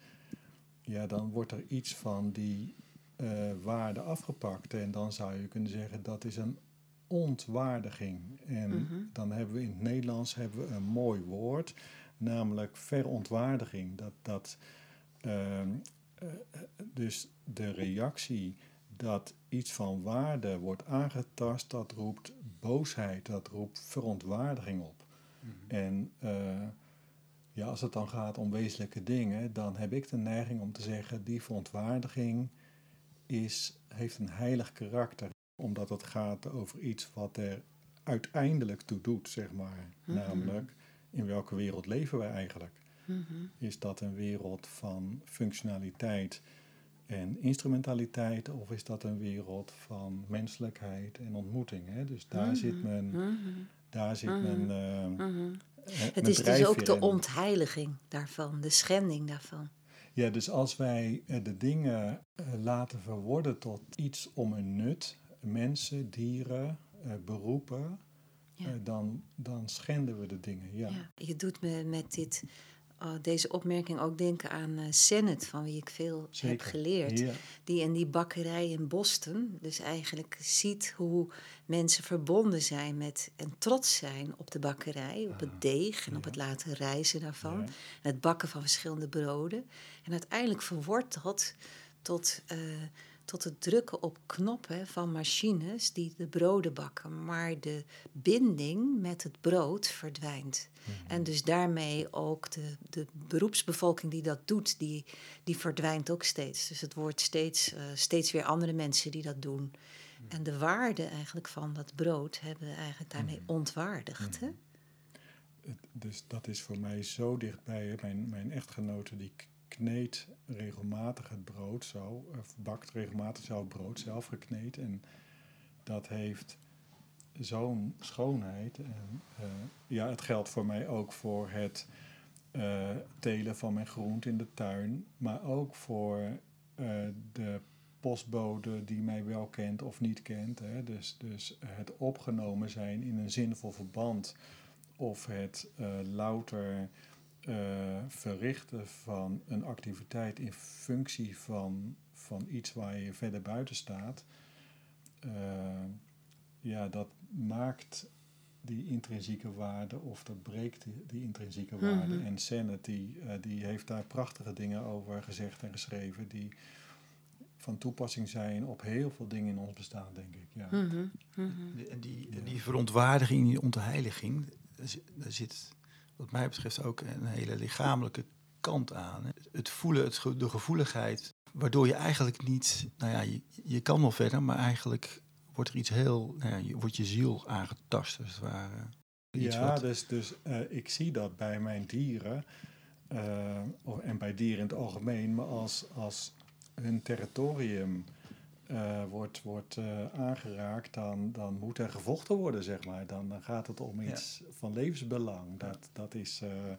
ja, dan wordt er iets van die eh, waarde afgepakt. En dan zou je kunnen zeggen dat is een ontwaardiging. En Mhm. dan hebben we in het Nederlands hebben we een mooi woord, namelijk verontwaardiging. Dat, dat, ehm, eh, dus de reactie dat iets van waarde wordt aangetast, dat roept boosheid, dat roept verontwaardiging op. En eh, ja, als het dan gaat om wezenlijke dingen, dan heb ik de neiging om te zeggen, die verontwaardiging is, heeft een heilig karakter, omdat het gaat over iets wat er uiteindelijk toe doet, zeg maar. Mhm. Namelijk, in welke wereld leven wij eigenlijk? Mhm. Is dat een wereld van functionaliteit en instrumentaliteit, of is dat een wereld van menselijkheid en ontmoeting? Hè? Dus daar Mhm. zit men, Mhm. daar zit men. Mhm. eh, Het is dus ook de in. ontheiliging daarvan, de schending daarvan. Ja, dus als wij eh, de dingen eh, laten verworden tot iets om een nut, mensen, dieren, beroepen, Ja. dan, dan schenden we de dingen. Ja. Ja. Je doet me met dit, oh, deze opmerking ook denken aan eh Sennett, van wie ik veel heb geleerd. Ja. Die in die bakkerij in Boston dus eigenlijk ziet hoe mensen verbonden zijn met en trots zijn op de bakkerij, op het deeg en op het laten reizen daarvan. Ja. En het bakken van verschillende broden. En uiteindelijk verwordt dat tot, eh, tot het drukken op knoppen van machines die de broden bakken. Maar de binding met het brood verdwijnt. En dus daarmee ook de, de beroepsbevolking die dat doet, die, die verdwijnt ook steeds. Dus het wordt steeds, eh, steeds weer andere mensen die dat doen. En de waarde eigenlijk van dat brood hebben we eigenlijk daarmee ontwaardigd. Hè? Dus dat is voor mij zo dichtbij. hè. Mijn, mijn echtgenote die kneedt regelmatig het brood zo, of bakt regelmatig zelf brood, zelf gekneed. En dat heeft zo'n schoonheid. En, eh, ja, het geldt voor mij ook voor het eh, telen van mijn groente in de tuin, maar ook voor eh, de postbode die mij wel kent of niet kent. Hè. Dus, dus het opgenomen zijn in een zinvol verband of het louter eh, verrichten van een activiteit in functie van, van iets waar je verder buiten staat, eh, ja, dat maakt die intrinsieke waarde of dat breekt die, die intrinsieke waarde. Mhm. En Sanity, eh, die heeft daar prachtige dingen over gezegd en geschreven die van toepassing zijn op heel veel dingen in ons bestaan, denk ik. Ja. Mhm, mhm. Die- En die, die verontwaardiging, die ontheiliging, daar zit, daar zit wat mij betreft ook een hele lichamelijke kant aan. Het voelen, het, de gevoeligheid, waardoor je eigenlijk niet, nou ja, je, je kan wel verder, maar eigenlijk wordt er iets heel, nou ja, je, wordt je ziel aangetast als het ware. Iets Ja, wat- dus, dus eh, ik zie dat bij mijn dieren, of- en bij dieren in het algemeen, maar als, als hun territorium eh, wordt, wordt eh, aangeraakt, dan, dan moet er gevochten worden, zeg maar. Dan, dan gaat het om Ja. iets van levensbelang. Dat, dat is. eh,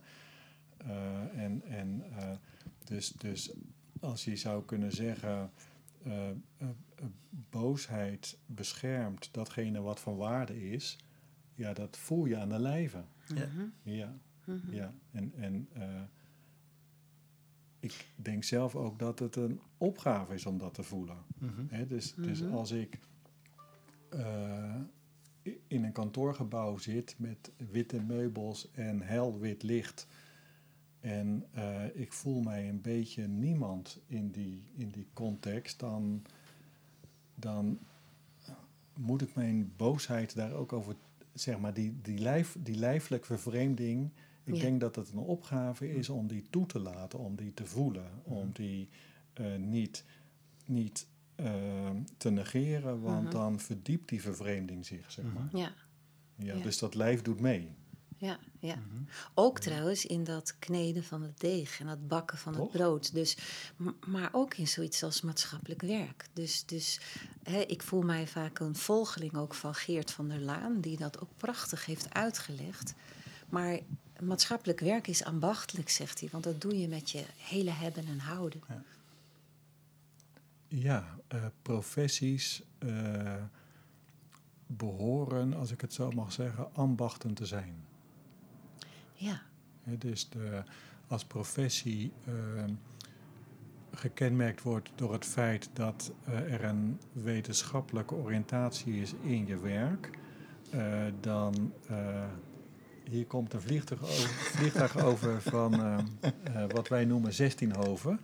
eh, en en eh, dus, dus als je zou kunnen zeggen. eh, eh, eh, boosheid beschermt datgene wat van waarde is. Ja, dat voel je aan de lijve. Ja. Mhm, Ja, mhm. ja. En, en eh, ik denk zelf ook dat het een opgave is om dat te voelen. Mhm. Hè, dus, dus Mhm. als ik eh, in een kantoorgebouw zit met witte meubels en helwit licht. En eh, ik voel mij een beetje niemand in die, in die context, dan, dan moet ik mijn boosheid daar ook over, zeg maar, die, die, lijf, die lijfelijke vervreemding. Ik Ja. denk dat het een opgave is om die toe te laten, om die te voelen, om die eh, niet, niet eh, te negeren, want Mhm. dan verdiept die vervreemding zich, zeg maar. Ja, Ja, Ja. Dus dat lijf doet mee. ja, ja. Ook trouwens in dat kneden van het deeg en dat bakken van Toch? het brood. Dus, m- maar ook in zoiets als maatschappelijk werk. Dus, dus hè, ik voel mij vaak een volgeling ook van Geert van der Laan, die dat ook prachtig heeft uitgelegd. Maar maatschappelijk werk is ambachtelijk, zegt hij, want dat doe je met je hele hebben en houden. Ja, eh, professies eh, behoren, als ik het zo mag zeggen, ambachten te zijn. Ja, Hè, dus de, als professie eh, gekenmerkt wordt door het feit dat er een wetenschappelijke oriëntatie is in je werk, dan hier komt een vliegtuig over, vliegtuig over van eh, eh, wat wij noemen 16 hoven.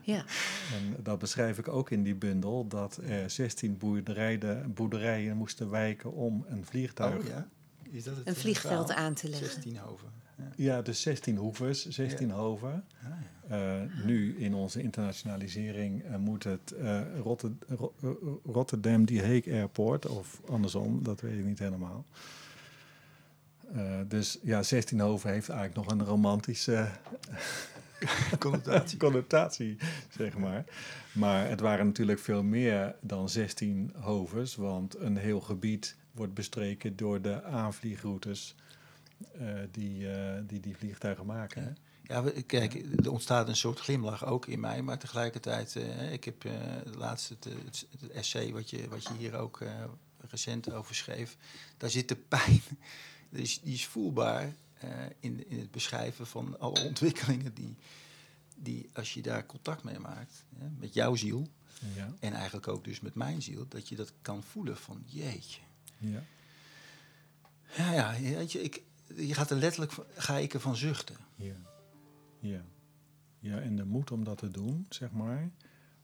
ja, En dat beschrijf ik ook in die bundel, dat er 16 boerderijen, boerderijen moesten wijken om een vliegtuig. Oh ja, is dat het een vliegveld verhaal? aan te leggen. 16 hoven. Ja. Ja, dus 16 hoeves, 16 hoven. Ah, ja. Eh, nu in onze internationalisering moet het eh, Rotter- Ro- eh, Rotterdam Die Hague Airport, of andersom, dat weet ik niet helemaal. Eh, dus ja, 16 hoven heeft eigenlijk nog een romantische Connotatie. connotatie, zeg maar. Maar het waren natuurlijk veel meer dan 16 hovens, want een heel gebied wordt bestreken door de aanvliegroutes eh, die, eh, die die vliegtuigen maken. hè. Ja, we- kijk, er ontstaat een soort glimlach ook in mij, maar tegelijkertijd, ik heb laatst het, het, het essay wat je, wat je hier ook recent over schreef, daar zit de pijn, die is, die is voelbaar eh, in, in het beschrijven van alle ontwikkelingen die, die als je daar contact mee maakt, hè, met jouw ziel Ja, en eigenlijk ook dus met mijn ziel, dat je dat kan voelen van jeetje. ja. Ja, ja, weet je, ik, je gaat er letterlijk, van- ga ik ervan zuchten. Ja. Ja. Ja, en de moed om dat te doen, zeg maar.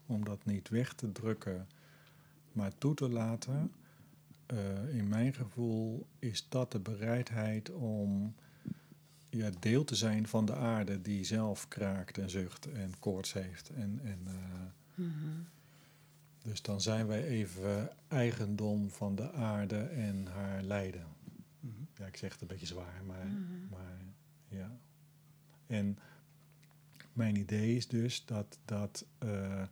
Om dat niet weg te drukken, maar toe te laten. Eh, in mijn gevoel is dat de bereidheid om ja, deel te zijn van de aarde die zelf kraakt en zucht en koorts heeft. En, en, eh, Mhm. dus dan zijn wij even eigendom van de aarde en haar lijden. Mhm. Ja, ik zeg het een beetje zwaar, maar, Mhm. maar ja. En mijn idee is dus dat, dat eh,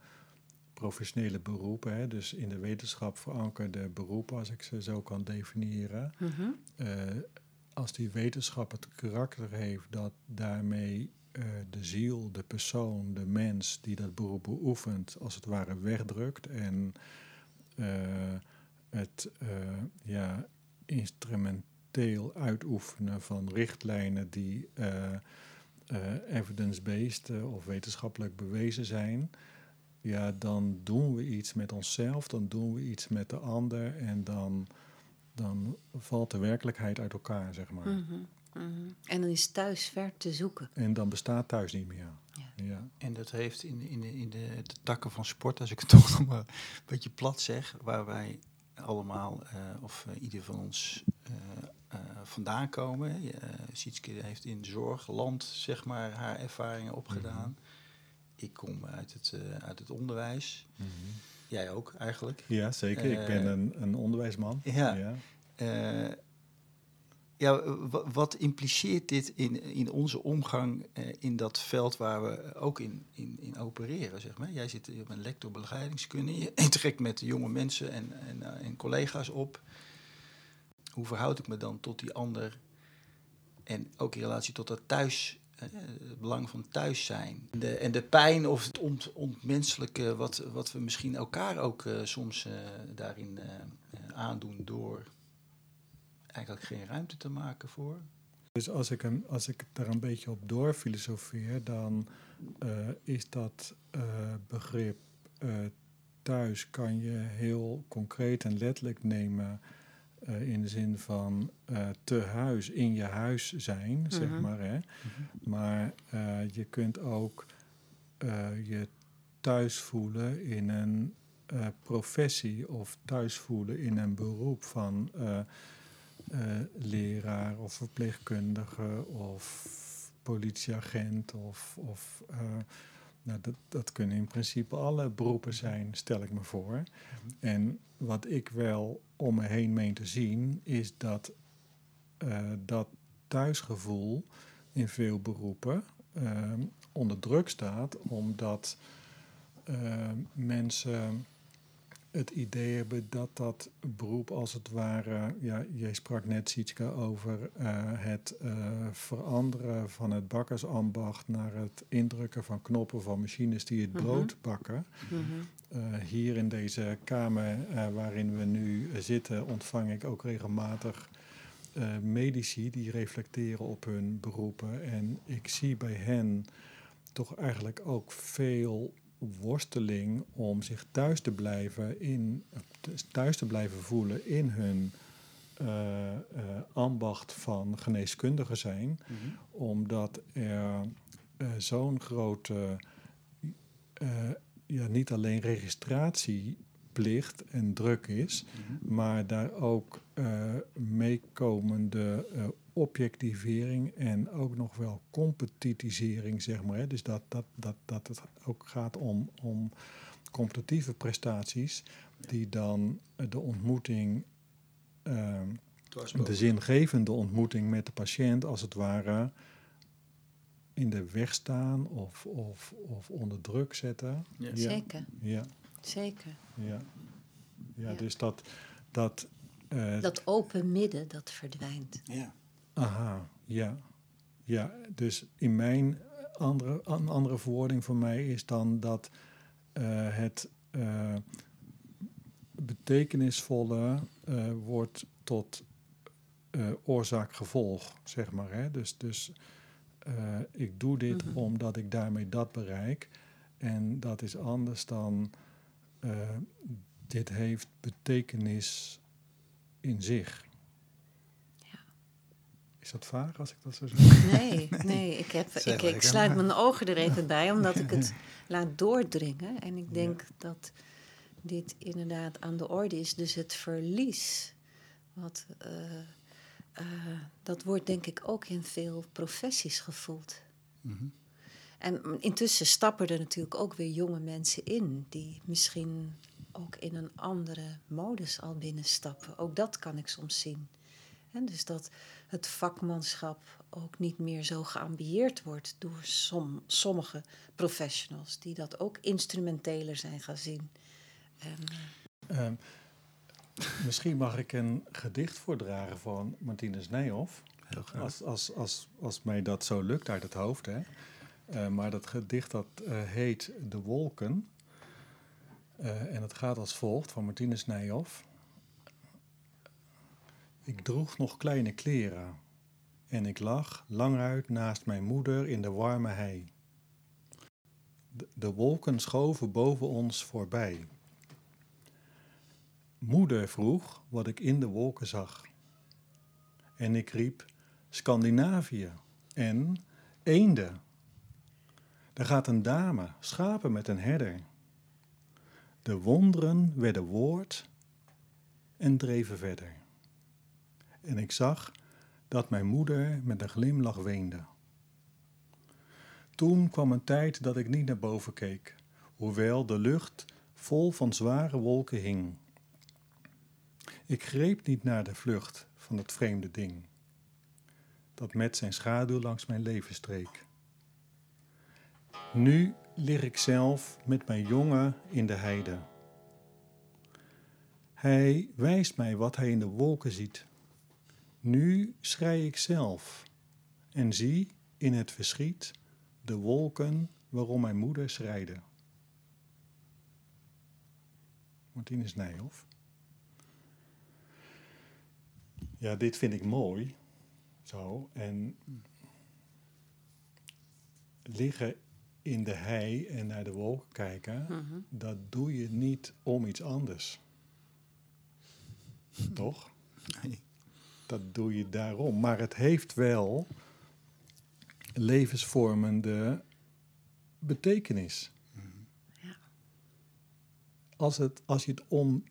professionele beroepen, hè, dus in de wetenschap verankerde beroepen, als ik ze zo kan definiëren, Mhm. eh, als die wetenschap het karakter heeft dat daarmee eh, de ziel, de persoon, de mens die dat beroep beoefent, als het ware wegdrukt en eh, het ja, instrumenteel uitoefenen van richtlijnen die evidence-based of wetenschappelijk bewezen zijn, ja, dan doen we iets met onszelf, dan doen we iets met de ander en dan dan valt de werkelijkheid uit elkaar, zeg maar. Mhm, mhm. En dan is thuis ver te zoeken. En dan bestaat thuis niet meer. Ja. Ja. En dat heeft in, in, de, in de, de takken van sport, als ik het toch nog maar een beetje plat zeg, waar wij allemaal, eh, of eh, ieder van ons eh, eh, vandaan komen. Uh, Sietske heeft in zorgland, zeg maar, haar ervaringen opgedaan. Ik kom uit het, eh, uit het onderwijs. Jij ook eigenlijk. Ja, zeker. ik ben Eh, een, een onderwijsman. ja. ja. Eh, ja, wa- wat impliceert dit in, in onze omgang eh, in dat veld waar we ook in, in, in opereren? Zeg maar? Jij zit je bent lector begeleidingskunde, je trekt met jonge mensen en, en, en collega's op. Hoe verhoud ik me dan tot die ander? En ook in relatie tot dat thuis, het belang van thuis zijn. De, en de pijn of het ont, ontmenselijke, wat, wat we misschien elkaar ook eh, soms eh, daarin eh, aandoen door eigenlijk geen ruimte te maken voor. Dus als ik, een, als ik daar een beetje op doorfilosofeer, dan is dat begrip thuis kan je heel concreet en letterlijk nemen eh, in de zin van eh, te huis, in je huis zijn, zeg Mhm. maar. Hè? Maar eh, je kunt ook eh, je thuis voelen in een eh, professie of thuis voelen in een beroep van eh, eh, leraar of verpleegkundige of politieagent of, of eh, nou, dat, dat kunnen in principe alle beroepen zijn, stel ik me voor. En wat ik wel om me heen meen te zien, is dat eh, dat thuisgevoel in veel beroepen eh, onder druk staat, omdat eh, mensen het idee hebben dat dat beroep als het ware, ja, jij sprak net Sietske over het veranderen van het bakkersambacht naar het indrukken van knoppen van machines die het Mhm. brood bakken. Mhm. Hier in deze kamer eh, waarin we nu eh, zitten, ontvang ik ook regelmatig eh, medici die reflecteren op hun beroepen. En ik zie bij hen toch eigenlijk ook veel worsteling om zich thuis te blijven, in, thuis te blijven voelen in hun eh, eh, ambacht van geneeskundige zijn omdat er eh, zo'n grote, eh, ja, niet alleen registratieplicht en druk is, maar daar ook eh, meekomende eh, objectivering en ook nog wel competitisering, zeg maar. Hè. Dus dat, dat, dat, dat het ook gaat om, om competitieve prestaties die dan eh, de ontmoeting ehm, de zingevende ontmoeting met de patiënt als het ware in de weg staan of, of, of onder druk zetten. Ja. Ja, Zeker, ja, zeker. ja. Ja, Ja. dus dat, dat, eh, Dat open midden, dat verdwijnt. Ja. aha, ja. Ja, dus in mijn andere, een andere verwoording voor mij is dan dat eh, het eh, betekenisvolle eh, wordt tot eh, oorzaak-gevolg, zeg maar. Hè? Dus, dus eh, ik doe dit Mhm. omdat ik daarmee dat bereik. En dat is anders dan eh, dit heeft betekenis in zich. Is dat vaag als ik dat zo zeg? Nee, nee, ik, heb, ik sluit mijn ogen er even bij, omdat ik het laat doordringen. En ik denk dat dit inderdaad aan de orde is. Dus het verlies, wat, eh, eh, dat wordt denk ik ook in veel professies gevoeld. Mhm. En intussen stappen er natuurlijk ook weer jonge mensen in, die misschien ook in een andere modus al binnenstappen. Ook dat kan ik soms zien. En dus dat het vakmanschap ook niet meer zo geambieerd wordt door som, sommige professionals, die dat ook instrumenteler zijn gaan zien. En, eh, Ehm, misschien mag ik een gedicht voordragen van Martinus Nijhoff. Heel graag. Als, als, als, als mij dat zo lukt uit het hoofd. Hè. Eh, maar dat gedicht dat eh, heet De Wolken. Eh, en het gaat als volgt van Martinus Nijhoff. Ik droeg nog kleine kleren. En ik lag lang uit naast mijn moeder in de warme hei. De, de wolken schoven boven ons voorbij. Moeder vroeg wat ik in de wolken zag. En ik riep Scandinavië en eenden. Er gaat een dame, schapen met een herder. De wonderen werden woord en dreven verder. En ik zag dat mijn moeder met een glimlach weende. Toen kwam een tijd dat ik niet naar boven keek, hoewel de lucht vol van zware wolken hing. Ik greep niet naar de vlucht van het vreemde ding, dat met zijn schaduw langs mijn leven streek. Nu lig ik zelf met mijn jongen in de heide. Hij wijst mij wat hij in de wolken ziet. Nu schrei ik zelf en zie in het verschiet de wolken waarom mijn moeder schreide. Martinus Nijhoff. Ja, dit vind ik mooi. Zo. En liggen in de hei en naar de wolken kijken, Mhm. dat doe je niet om iets anders. Toch? Nee. Dat doe je daarom. Maar het heeft wel levensvormende betekenis. Ja. Als, het, als je het om,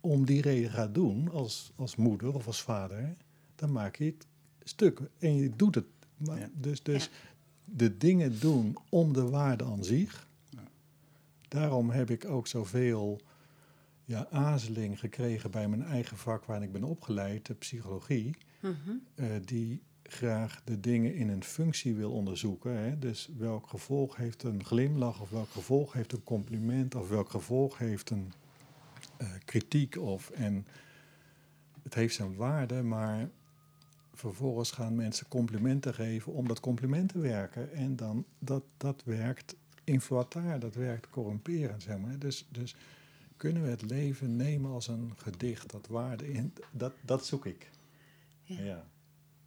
om die reden gaat doen, als, als moeder of als vader, dan maak je het stuk. En je doet het. Maar, Ja. Dus, dus de dingen doen om de waarde aan zich. Ja. Daarom heb ik ook zoveel ja, aarzeling gekregen bij mijn eigen vak waar ik ben opgeleid, de psychologie Mhm. eh, die graag de dingen in een functie wil onderzoeken. Hè? Dus welk gevolg heeft een glimlach, of welk gevolg heeft een compliment, of welk gevolg heeft een eh, kritiek. Of, en het heeft zijn waarde, maar vervolgens gaan mensen complimenten geven omdat complimenten werken. En dan, dat, dat werkt inflataar, dat werkt corrumperend, zeg maar. Dus, dus kunnen we het leven nemen als een gedicht, dat waarde in, dat, dat zoek ik. Ja. Ja.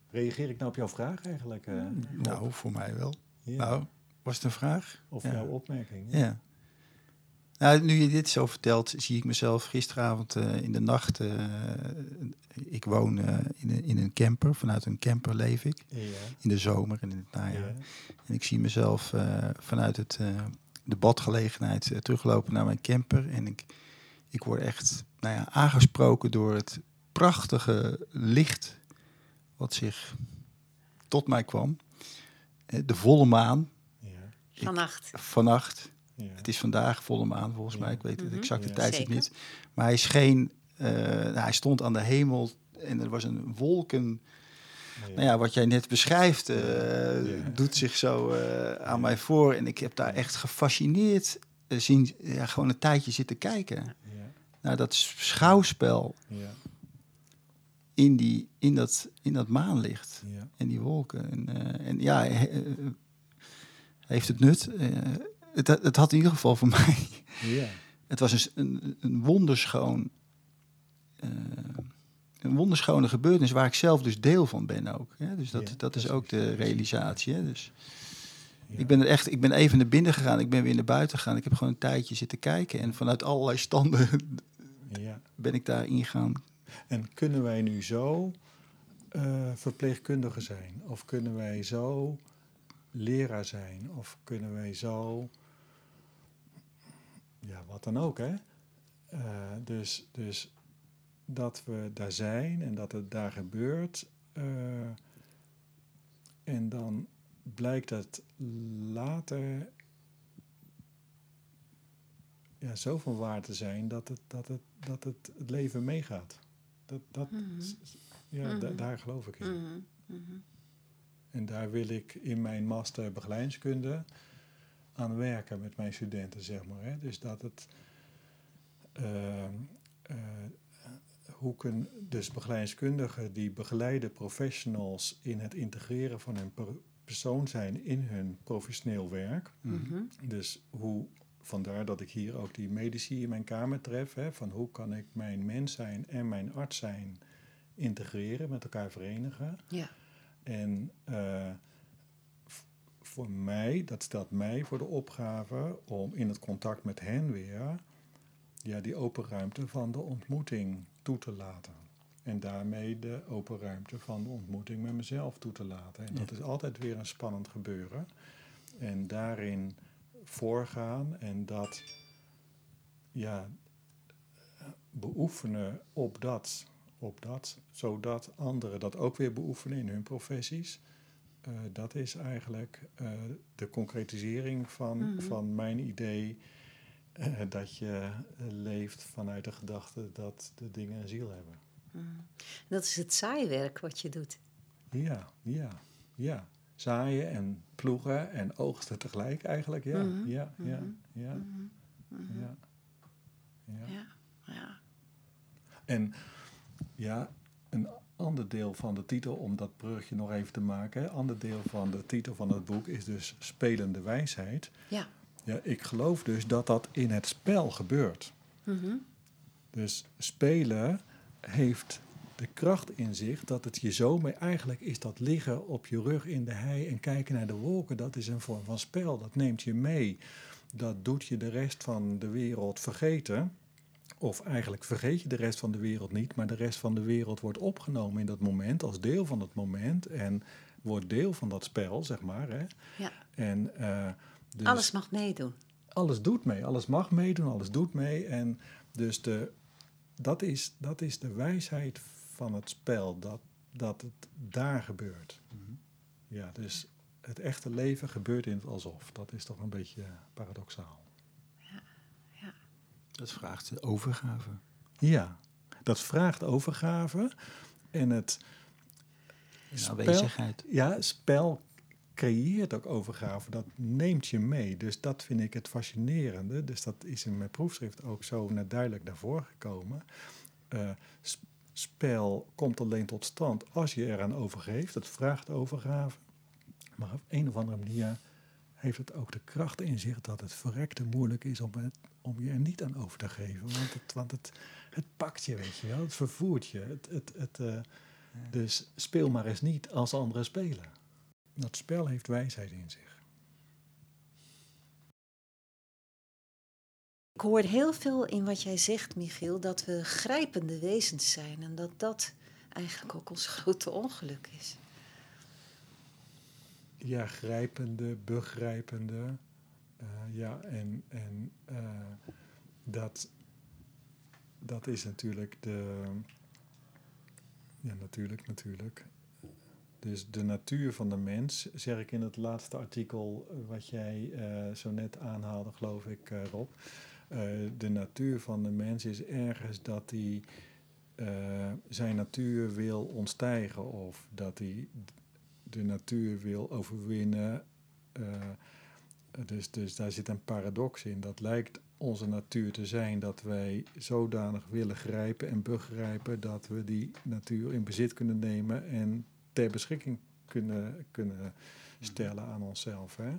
Reageer ik nou op jouw vraag eigenlijk? eh? Nou, voor mij wel. Ja. Nou, was het een vraag? of ja. jouw opmerking? Ja. Nou, nu je dit zo vertelt, zie ik mezelf gisteravond eh, in de nacht. eh, ik woon eh, in, een, in een camper, vanuit een camper leef ik. Ja. In de zomer en in het najaar. Ja. En ik zie mezelf eh, vanuit het, eh, de badgelegenheid teruglopen naar mijn camper. En ik, ik word echt nou ja, aangesproken door het prachtige licht wat zich tot mij kwam. De volle maan Ja. Ik- Vannacht. vannacht. Ja. Het is vandaag volle maan volgens mij. Ik weet het Mhm. exacte Ja. tijdstip niet. Maar hij scheen, eh, nou, hij stond aan de hemel en er was een wolken. Ja. Nou ja, wat jij net beschrijft, eh, Ja. doet zich zo eh, aan mij voor. En ik heb daar echt gefascineerd zien, ja, gewoon een tijdje zitten kijken. Ja. Naar dat schouwspel Ja. in, die, in, dat, in dat maanlicht. Ja. En die wolken. En, eh, en ja, he- heeft het nut? Het, het had in ieder geval voor mij. Het was een, s- een, een wonderschoon. eh, een wonderschone gebeurtenis waar ik zelf dus deel van ben ook. Hè? Dus dat, Ja, dat is ook de realisatie. Hè? Dus Ja. ik ben er echt, ik ben even naar binnen gegaan, ik ben weer naar buiten gegaan. Ik heb gewoon een tijdje zitten kijken en vanuit allerlei standen Ja. ben ik daarin gaan. En kunnen wij nu zo eh verpleegkundige zijn? Of kunnen wij zo leraar zijn? Of kunnen wij zo... Ja, wat dan ook, hè? Eh, dus, dus dat we daar zijn en dat het daar gebeurt. eh, en dan blijkt het later ja, zo van waar te zijn dat het, dat het, dat het, het leven meegaat. Dat, dat, Mhm. ja, Mhm. daar geloof ik in. Mhm. En daar wil ik in mijn master begeleidingskunde aan werken met mijn studenten, zeg maar. Hè. Dus dat het... ehm, eh, hoe kunnen dus begeleidingskundigen die begeleiden professionals in het integreren van hun per- persoon zijn in hun professioneel werk. Mhm. Dus hoe, vandaar dat ik hier ook die medici in mijn kamer tref. Hè, van hoe kan ik mijn mens zijn en mijn arts zijn integreren, met elkaar verenigen. Ja. En eh, voor mij, dat stelt mij voor de opgave om in het contact met hen weer ja, die open ruimte van de ontmoeting toe te laten. En daarmee de open ruimte van de ontmoeting met mezelf toe te laten. En dat is altijd weer een spannend gebeuren. En daarin voorgaan en dat ja, beoefenen op dat, op dat, zodat anderen dat ook weer beoefenen in hun professies. Uh, dat is eigenlijk uh, de concretisering van, mm -hmm. van mijn idee uh, dat je leeft vanuit de gedachte dat de dingen een ziel hebben. Mm. Dat is het zaaiwerk wat je doet. Ja, ja, ja. Zaaien en ploegen en oogsten tegelijk eigenlijk, ja. Mm -hmm. ja, ja, ja, ja, ja. ja, ja. En ja, een ander deel van de titel, om dat brugje nog even te maken, ander deel van de titel van het boek is dus Spelende wijsheid. Ja. Ja, ik geloof dus dat dat in het spel gebeurt. Mm Dus spelen heeft de kracht in zich dat het je zo mee eigenlijk is dat liggen op je rug in de hei en kijken naar de wolken, dat is een vorm van spel. Dat neemt je mee. Dat doet je de rest van de wereld vergeten. Of eigenlijk vergeet je de rest van de wereld niet, maar de rest van de wereld wordt opgenomen in dat moment als deel van het moment en wordt deel van dat spel, zeg maar. Hè? Ja. En, uh, dus alles mag meedoen. Alles doet mee, alles mag meedoen, alles doet mee. En dus de, dat, is, dat is de wijsheid van het spel, dat, dat het daar gebeurt. -hmm. Ja, dus het echte leven gebeurt in het alsof. Dat is toch een beetje paradoxaal. Dat vraagt overgave. Ja, dat vraagt overgave. En het spel, aanwezigheid. Ja, spel creëert ook overgave. Dat neemt je mee. Dus dat vind ik het fascinerende. Dus dat is in mijn proefschrift ook zo naar duidelijk naar voren gekomen. Uh, spel komt alleen tot stand als je eraan overgeeft. Het vraagt overgave. Maar op een of andere manier heeft het ook de kracht in zich dat het verrekte moeilijk is om, het, om je er niet aan over te geven. Want het, want het, het pakt je, weet je wel. Het vervoert je. Het, het, het, uh, ja. Dus speel maar eens niet als anderen spelen. Dat spel heeft wijsheid in zich. Ik hoor heel veel in wat jij zegt, Michiel, dat we grijpende wezens zijn en dat dat eigenlijk ook ons grote ongeluk is ja, grijpende, begrijpende. Uh, ja, en, en uh, dat, dat is natuurlijk de. Ja, natuurlijk, natuurlijk. Dus de natuur van de mens, zeg ik in het laatste artikel wat jij zo net aanhaalde, geloof ik, Rob. de natuur van de mens is ergens dat hij zijn natuur wil ontstijgen of dat hij de natuur wil overwinnen. Uh, dus, dus daar zit een paradox in. Dat lijkt onze natuur te zijn dat wij zodanig willen grijpen en begrijpen dat we die natuur in bezit kunnen nemen en ter beschikking kunnen, kunnen stellen aan onszelf. Hè?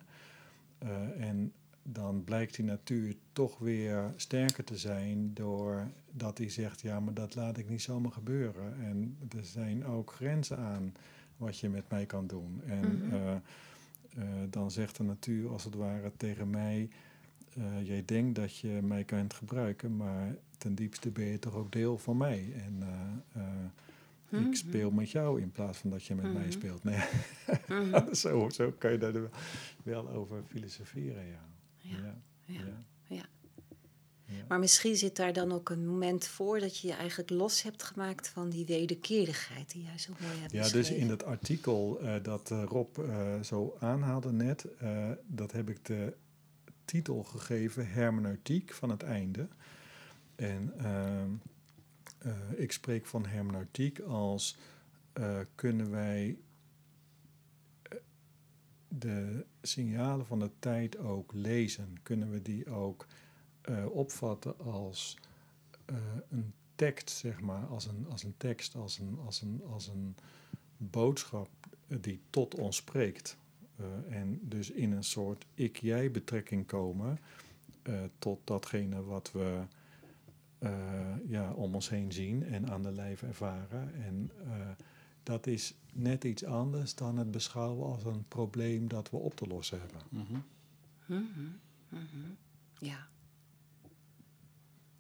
Uh, en dan blijkt die natuur toch weer sterker te zijn doordat hij zegt, ja, maar dat laat ik niet zomaar gebeuren. En er zijn ook grenzen aan wat je met mij kan doen. En mm -hmm. uh, uh, dan zegt de natuur als het ware tegen mij: uh, Jij denkt dat je mij kunt gebruiken, maar ten diepste ben je toch ook deel van mij. En mm ik speel met jou in plaats van dat je met mm -hmm. mij speelt. Nee. zo, zo kan je daar wel over filosoferen, ja. ja. ja. ja. Ja. Maar misschien zit daar dan ook een moment voor dat je je eigenlijk los hebt gemaakt van die wederkerigheid die jij zo mooi hebt Ja, dus in dat artikel uh, dat uh, Rob uh, zo aanhaalde net, dat heb ik de titel gegeven Hermeneutiek van het einde. En ehm, ik spreek van hermeneutiek als kunnen wij de signalen van de tijd ook lezen? Kunnen we die ook uh, opvatten als uh, een tekst, zeg maar, als een, als een tekst, als een, als een, als een boodschap die tot ons spreekt. Uh, en dus in een soort ik-jij betrekking komen tot datgene wat we ja, om ons heen zien en aan de lijf ervaren. En dat is net iets anders dan het beschouwen als een probleem dat we op te lossen hebben. Mm -hmm. Mm -hmm. Ja.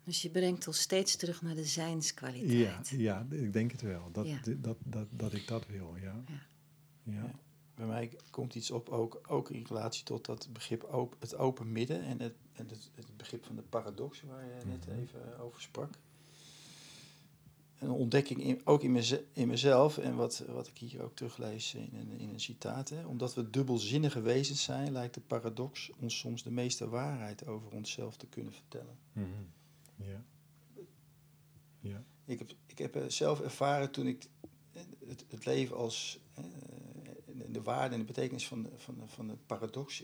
Dus je brengt ons steeds terug naar de Ja, zijnskwaliteit. ja, ik denk het wel. Dat, Ja. dat, dat, dat ik dat wil, ja. Ja. Ja. Ja. Bij mij komt iets op, ook, ook in relatie tot dat begrip op, het open midden en, het, en het, het begrip van de paradox waar je net Mhm. even over sprak. Een ontdekking in, ook in, meze- in mezelf en wat, wat ik hier ook teruglees in een, in een citaat. Hè. Omdat we dubbelzinnige wezens zijn, lijkt de paradox ons soms de meeste waarheid over onszelf te kunnen vertellen. Mhm. Ja. Ja. Ik heb, ik heb eh, zelf ervaren toen ik eh, het, het leven als eh, de waarde en de betekenis van van van de paradox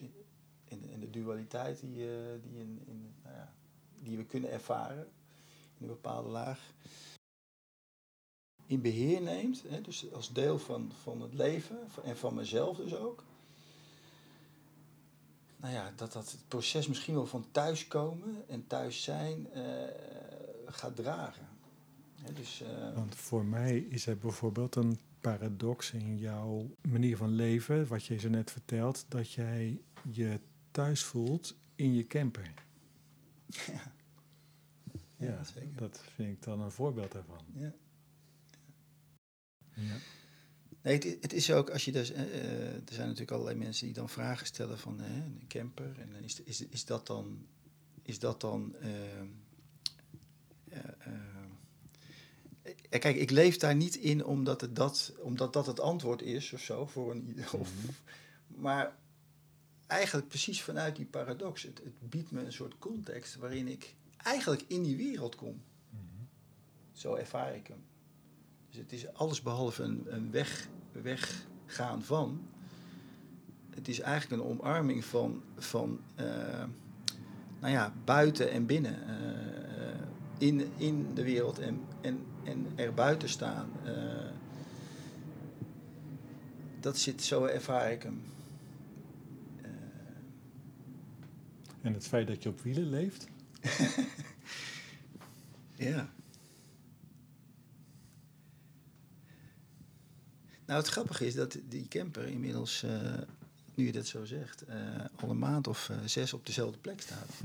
en de, de dualiteit die, die, in, in, nou ja, die we kunnen ervaren in een bepaalde laag in beheer neemt, hè, dus als deel van, van het leven en van mezelf dus ook. Nou ja, dat dat het proces misschien wel van thuiskomen en thuis zijn eh, gaat dragen. Hè, dus, eh, Want voor mij is er bijvoorbeeld een paradox in jouw manier van leven, wat je zo net vertelt, dat jij je thuis voelt in je camper. ja, Ja, Ja, zeker. dat vind ik dan een voorbeeld daarvan. ja. Ja. Nee, het, het is ook als je dus. eh, eh, er zijn natuurlijk allerlei mensen die dan vragen stellen van hè, een camper. En dan is, is, is dat dan. Is dat dan. eh, eh, eh, eh, kijk, ik leef daar niet in omdat, het dat, omdat dat het antwoord is of zo. Voor een, ieder- of, maar eigenlijk precies vanuit die paradox. Het, het biedt me een soort context waarin ik eigenlijk in die wereld kom. Mhm. Zo ervaar ik hem. Dus het is alles behalve een, een weg, weggaan van. Het is eigenlijk een omarming van, van eh, nou ja, buiten en binnen. eh, in, in de wereld en, en, en er buiten staan. eh. dat zit, zo ervaar ik hem. En het feit dat je op wielen leeft, Ja. Nou, het grappige is dat die camper inmiddels, eh, nu je dat zo zegt, eh, al een maand of eh, zes op dezelfde plek staat.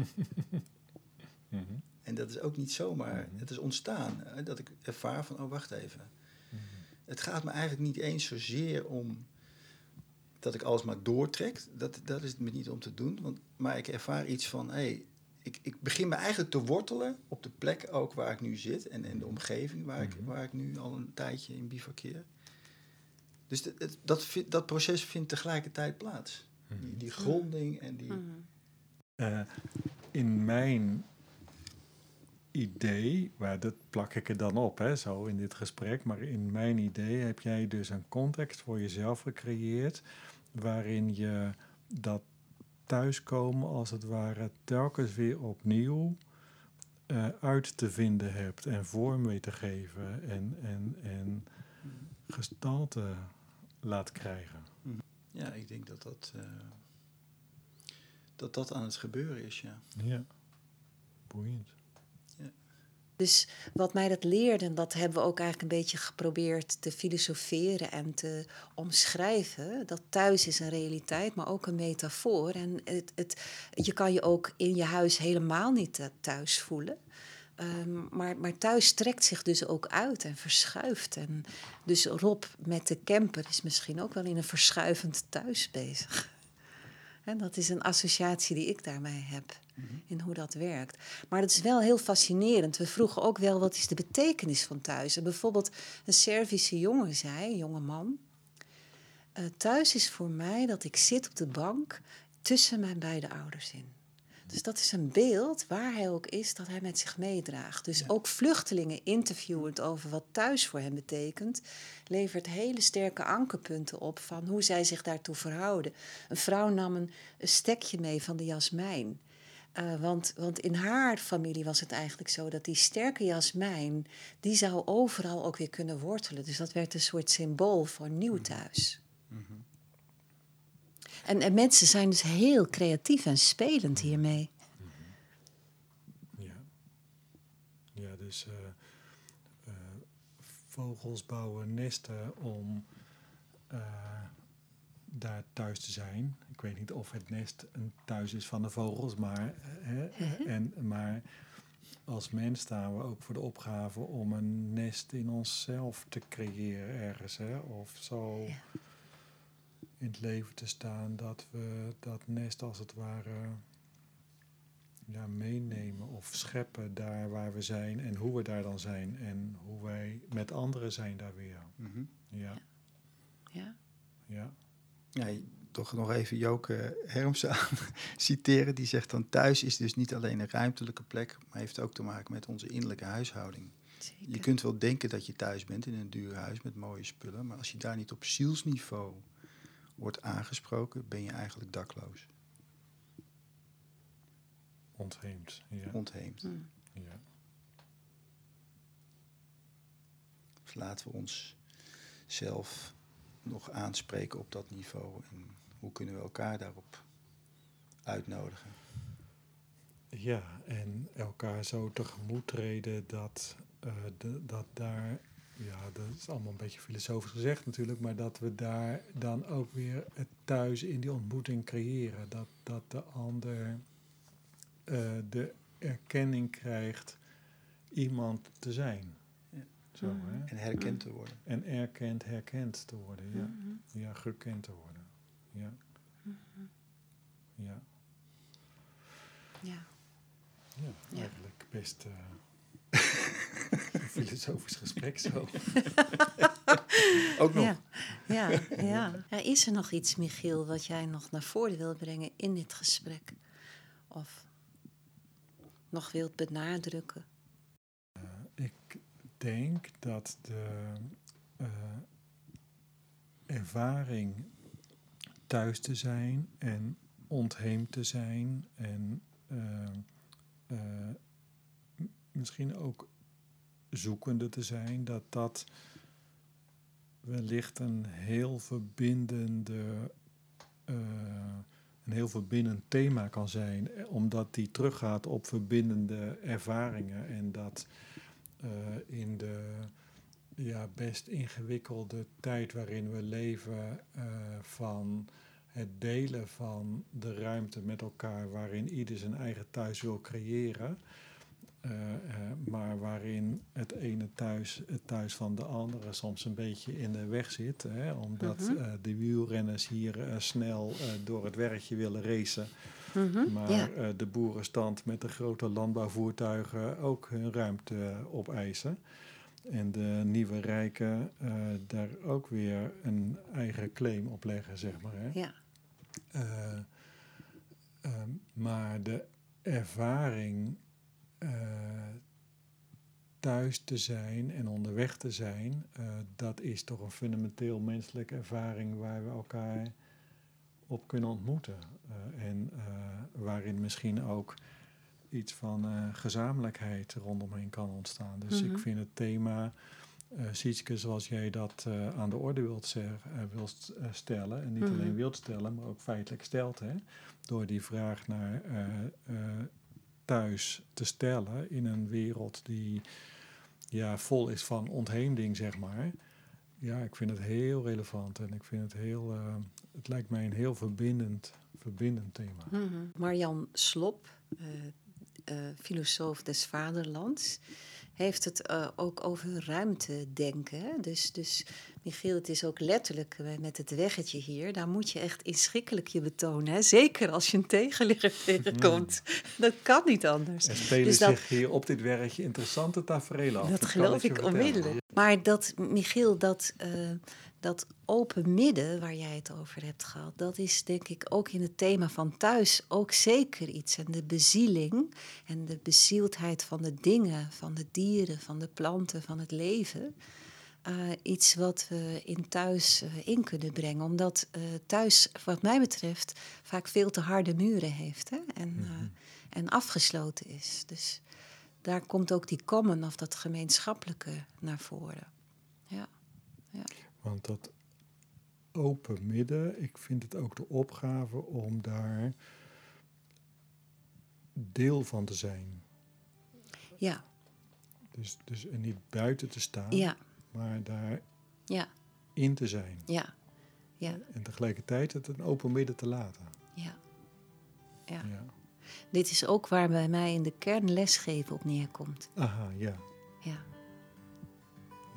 Mhm. En dat is ook niet zomaar, Mhm. het is ontstaan. hè, dat ik ervaar van, oh wacht even. Mhm. Het gaat me eigenlijk niet eens zozeer om dat ik alles maar doortrek. Dat, dat is het me niet om te doen. Want, maar ik ervaar iets van, hé, hey, ik, ik begin me eigenlijk te wortelen op de plek ook waar ik nu zit. En in de omgeving waar, ik, Mhm. waar ik nu al een tijdje in bivakkeer. Dus dat, dat proces vindt tegelijkertijd plaats. Die, die gronding en die... Mhm. Eh, in mijn idee, waar dat plak ik er dan op, hè, zo in dit gesprek, maar in mijn idee heb jij dus een context voor jezelf gecreëerd waarin je dat thuiskomen als het ware telkens weer opnieuw eh, uit te vinden hebt en vorm weer te geven en, en, en gestalte laat krijgen. Ja, ik denk dat dat, eh, dat dat aan het gebeuren is, ja. Ja, boeiend. Dus wat mij dat leerde, en dat hebben we ook eigenlijk een beetje geprobeerd te filosoferen en te omschrijven. Dat thuis is een realiteit, maar ook een metafoor. En het, het, je kan je ook in je huis helemaal niet eh, thuis voelen. Ehm, maar, maar thuis trekt zich dus ook uit en verschuift. En dus Rob met de camper is misschien ook wel in een verschuivend thuis bezig. En dat is een associatie die ik daarmee heb in hoe dat werkt. Maar het is wel heel fascinerend. We vroegen ook wel wat is de betekenis van thuis. En bijvoorbeeld een Servische jongen zei, een jonge man. eh, thuis is voor mij dat ik zit op de bank tussen mijn beide ouders in. Dus dat is een beeld, waar hij ook is, dat hij met zich meedraagt. Dus ook vluchtelingen interviewend over wat thuis voor hen betekent, levert hele sterke ankerpunten op van hoe zij zich daartoe verhouden. Een vrouw nam een, een stekje mee van de jasmijn. Eh, want, want in haar familie was het eigenlijk zo dat die sterke jasmijn, die zou overal ook weer kunnen wortelen. Dus dat werd een soort symbool voor nieuw thuis. En, en mensen zijn dus heel creatief en spelend hiermee. Ja. Ja, dus eh, eh, vogels bouwen nesten om eh, daar thuis te zijn. Ik weet niet of het nest een thuis is van de vogels, maar, hè, en, maar als mens staan we ook voor de opgave om een nest in onszelf te creëren ergens. Hè? Of zo Ja. In het leven te staan dat we dat nest als het ware ja, meenemen of scheppen daar waar we zijn en hoe we daar dan zijn en hoe wij met anderen zijn daar weer. Mhm. Ja, Ja. ja. Ja, toch nog even Joke Hermsen aan citeren. Die zegt dan thuis is dus niet alleen een ruimtelijke plek, maar heeft ook te maken met onze innerlijke huishouding. Zeker. Je kunt wel denken dat je thuis bent in een duur huis met mooie spullen, maar als je daar niet op zielsniveau wordt aangesproken, ben je eigenlijk dakloos, Ontheemd. Ja. ontheemd. Hm. ja. Dus laten we ons zelf nog aanspreken op dat niveau en hoe kunnen we elkaar daarop uitnodigen. Ja, en elkaar zo tegemoet treden dat, eh, de, dat daar, ja, dat is allemaal een beetje filosofisch gezegd natuurlijk, maar dat we daar dan ook weer het thuis in die ontmoeting creëren. Dat, dat de ander eh, de erkenning krijgt iemand te zijn. Ja. Zo, Mhm. hè? En herkend te worden. En erkend, herkend te worden, ja. Mhm. Ja, gekend te worden. Ja. Ja. Ja. Ja, Ja. eigenlijk best eh, een filosofisch gesprek zo. Ook nog. Ja. Ja, ja. Ja, Is er nog iets, Michiel, wat jij nog naar voren wil brengen in dit gesprek? Of nog wilt benadrukken? Ik denk dat de eh, ervaring thuis te zijn en ontheemd te zijn en eh, eh, misschien ook zoekende te zijn, dat dat wellicht een heel verbindende, eh, een heel verbindend thema kan zijn, omdat die teruggaat op verbindende ervaringen en dat eh, in de ja, best ingewikkelde tijd waarin we leven eh, van het delen van de ruimte met elkaar, waarin ieder zijn eigen thuis wil creëren, eh, eh, maar waarin het ene thuis, het thuis van de andere soms een beetje in de weg zit, hè, omdat Mhm. eh, de wielrenners hier snel door het werkje willen racen. Mhm. Maar ja. de boerenstand met de grote landbouwvoertuigen ook hun ruimte opeisen. En de nieuwe rijken daar ook weer een eigen claim op leggen, zeg maar. Hè? ja. Maar de ervaring eh, thuis te zijn en onderweg te zijn, eh, dat is toch een fundamenteel menselijke ervaring waar we elkaar op kunnen ontmoeten. Eh, en waarin misschien ook iets van gezamenlijkheid rondomheen kan ontstaan. Dus Mhm. ik vind het thema, eh Sietske, zoals jij dat aan de orde wilt, wilt stellen, en niet Mhm. alleen wilt stellen, maar ook feitelijk stelt, hè, door die vraag naar thuis te stellen in een wereld die ja, vol is van ontheemding, zeg maar. Ja, ik vind het heel relevant en ik vind het heel, eh, het lijkt mij een heel verbindend, verbindend thema. Mhm. Marjan Slop, eh, eh, filosoof des vaderlands, heeft het eh, ook over ruimtedenken. hè. Dus, dus Michiel, het is ook letterlijk eh, met het weggetje hier. Daar moet je echt inschikkelijk je betonen. Hè? Zeker als je een tegenligger tegenkomt. Dat kan niet anders. Er spelen Dus dat- zich hier op dit werkje interessante tafereelen af. Dat geloof ik onmiddellijk. Maar dat, Michiel, dat, eh, dat open midden waar jij het over hebt gehad, dat is denk ik ook in het thema van thuis ook zeker iets. En de bezieling en de bezieldheid van de dingen, van de dieren, van de planten, van het leven. eh, iets wat we in thuis eh, in kunnen brengen. Omdat eh, thuis, wat mij betreft, vaak veel te harde muren heeft hè? En, eh, en afgesloten is. Dus daar komt ook die common of dat gemeenschappelijke naar voren. Ja, Want dat open midden, ik vind het ook de opgave om daar deel van te zijn. ja, Dus, dus er niet buiten te staan, ja, maar daarin ja, te zijn. ja, ja, En tegelijkertijd het een open midden te laten. ja. ja. Ja. Dit is ook waar bij mij in de kern lesgeven op neerkomt. Aha, ja. Ja.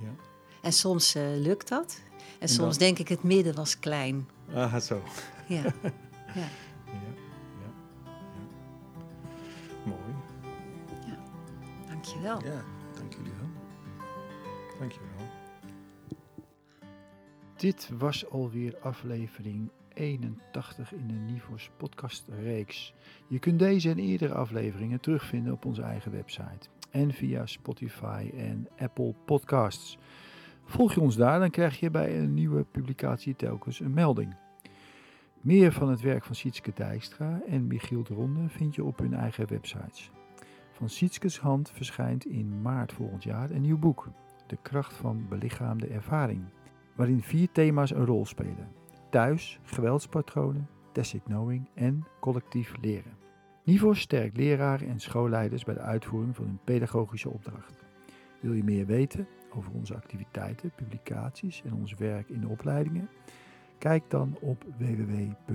ja. En soms eh, lukt dat. En, En soms dan? denk ik het midden was klein. Aha, zo. Ja. ja. Ja, ja, ja. Mooi. Dankjewel. Ja, dank jullie wel. Dankjewel. Dit was alweer aflevering 81 in de Nivos podcastreeks. Je kunt deze en eerdere afleveringen terugvinden op onze eigen website en via Spotify en Apple Podcasts. Volg je ons daar, dan krijg je bij een nieuwe publicatie telkens een melding. Meer van het werk van Sietske Dijkstra en Michiel de Ronde vind je op hun eigen websites. Van Sietskes hand verschijnt in maart volgend jaar een nieuw boek, De kracht van belichaamde ervaring waarin vier thema's een rol spelen: thuis, geweldspatronen, tacit knowing en collectief leren. Nivos sterkt leraren en schoolleiders bij de uitvoering van hun pedagogische opdracht. Wil je meer weten over onze activiteiten, publicaties en ons werk in de opleidingen? Kijk dan op www.nivos.nl.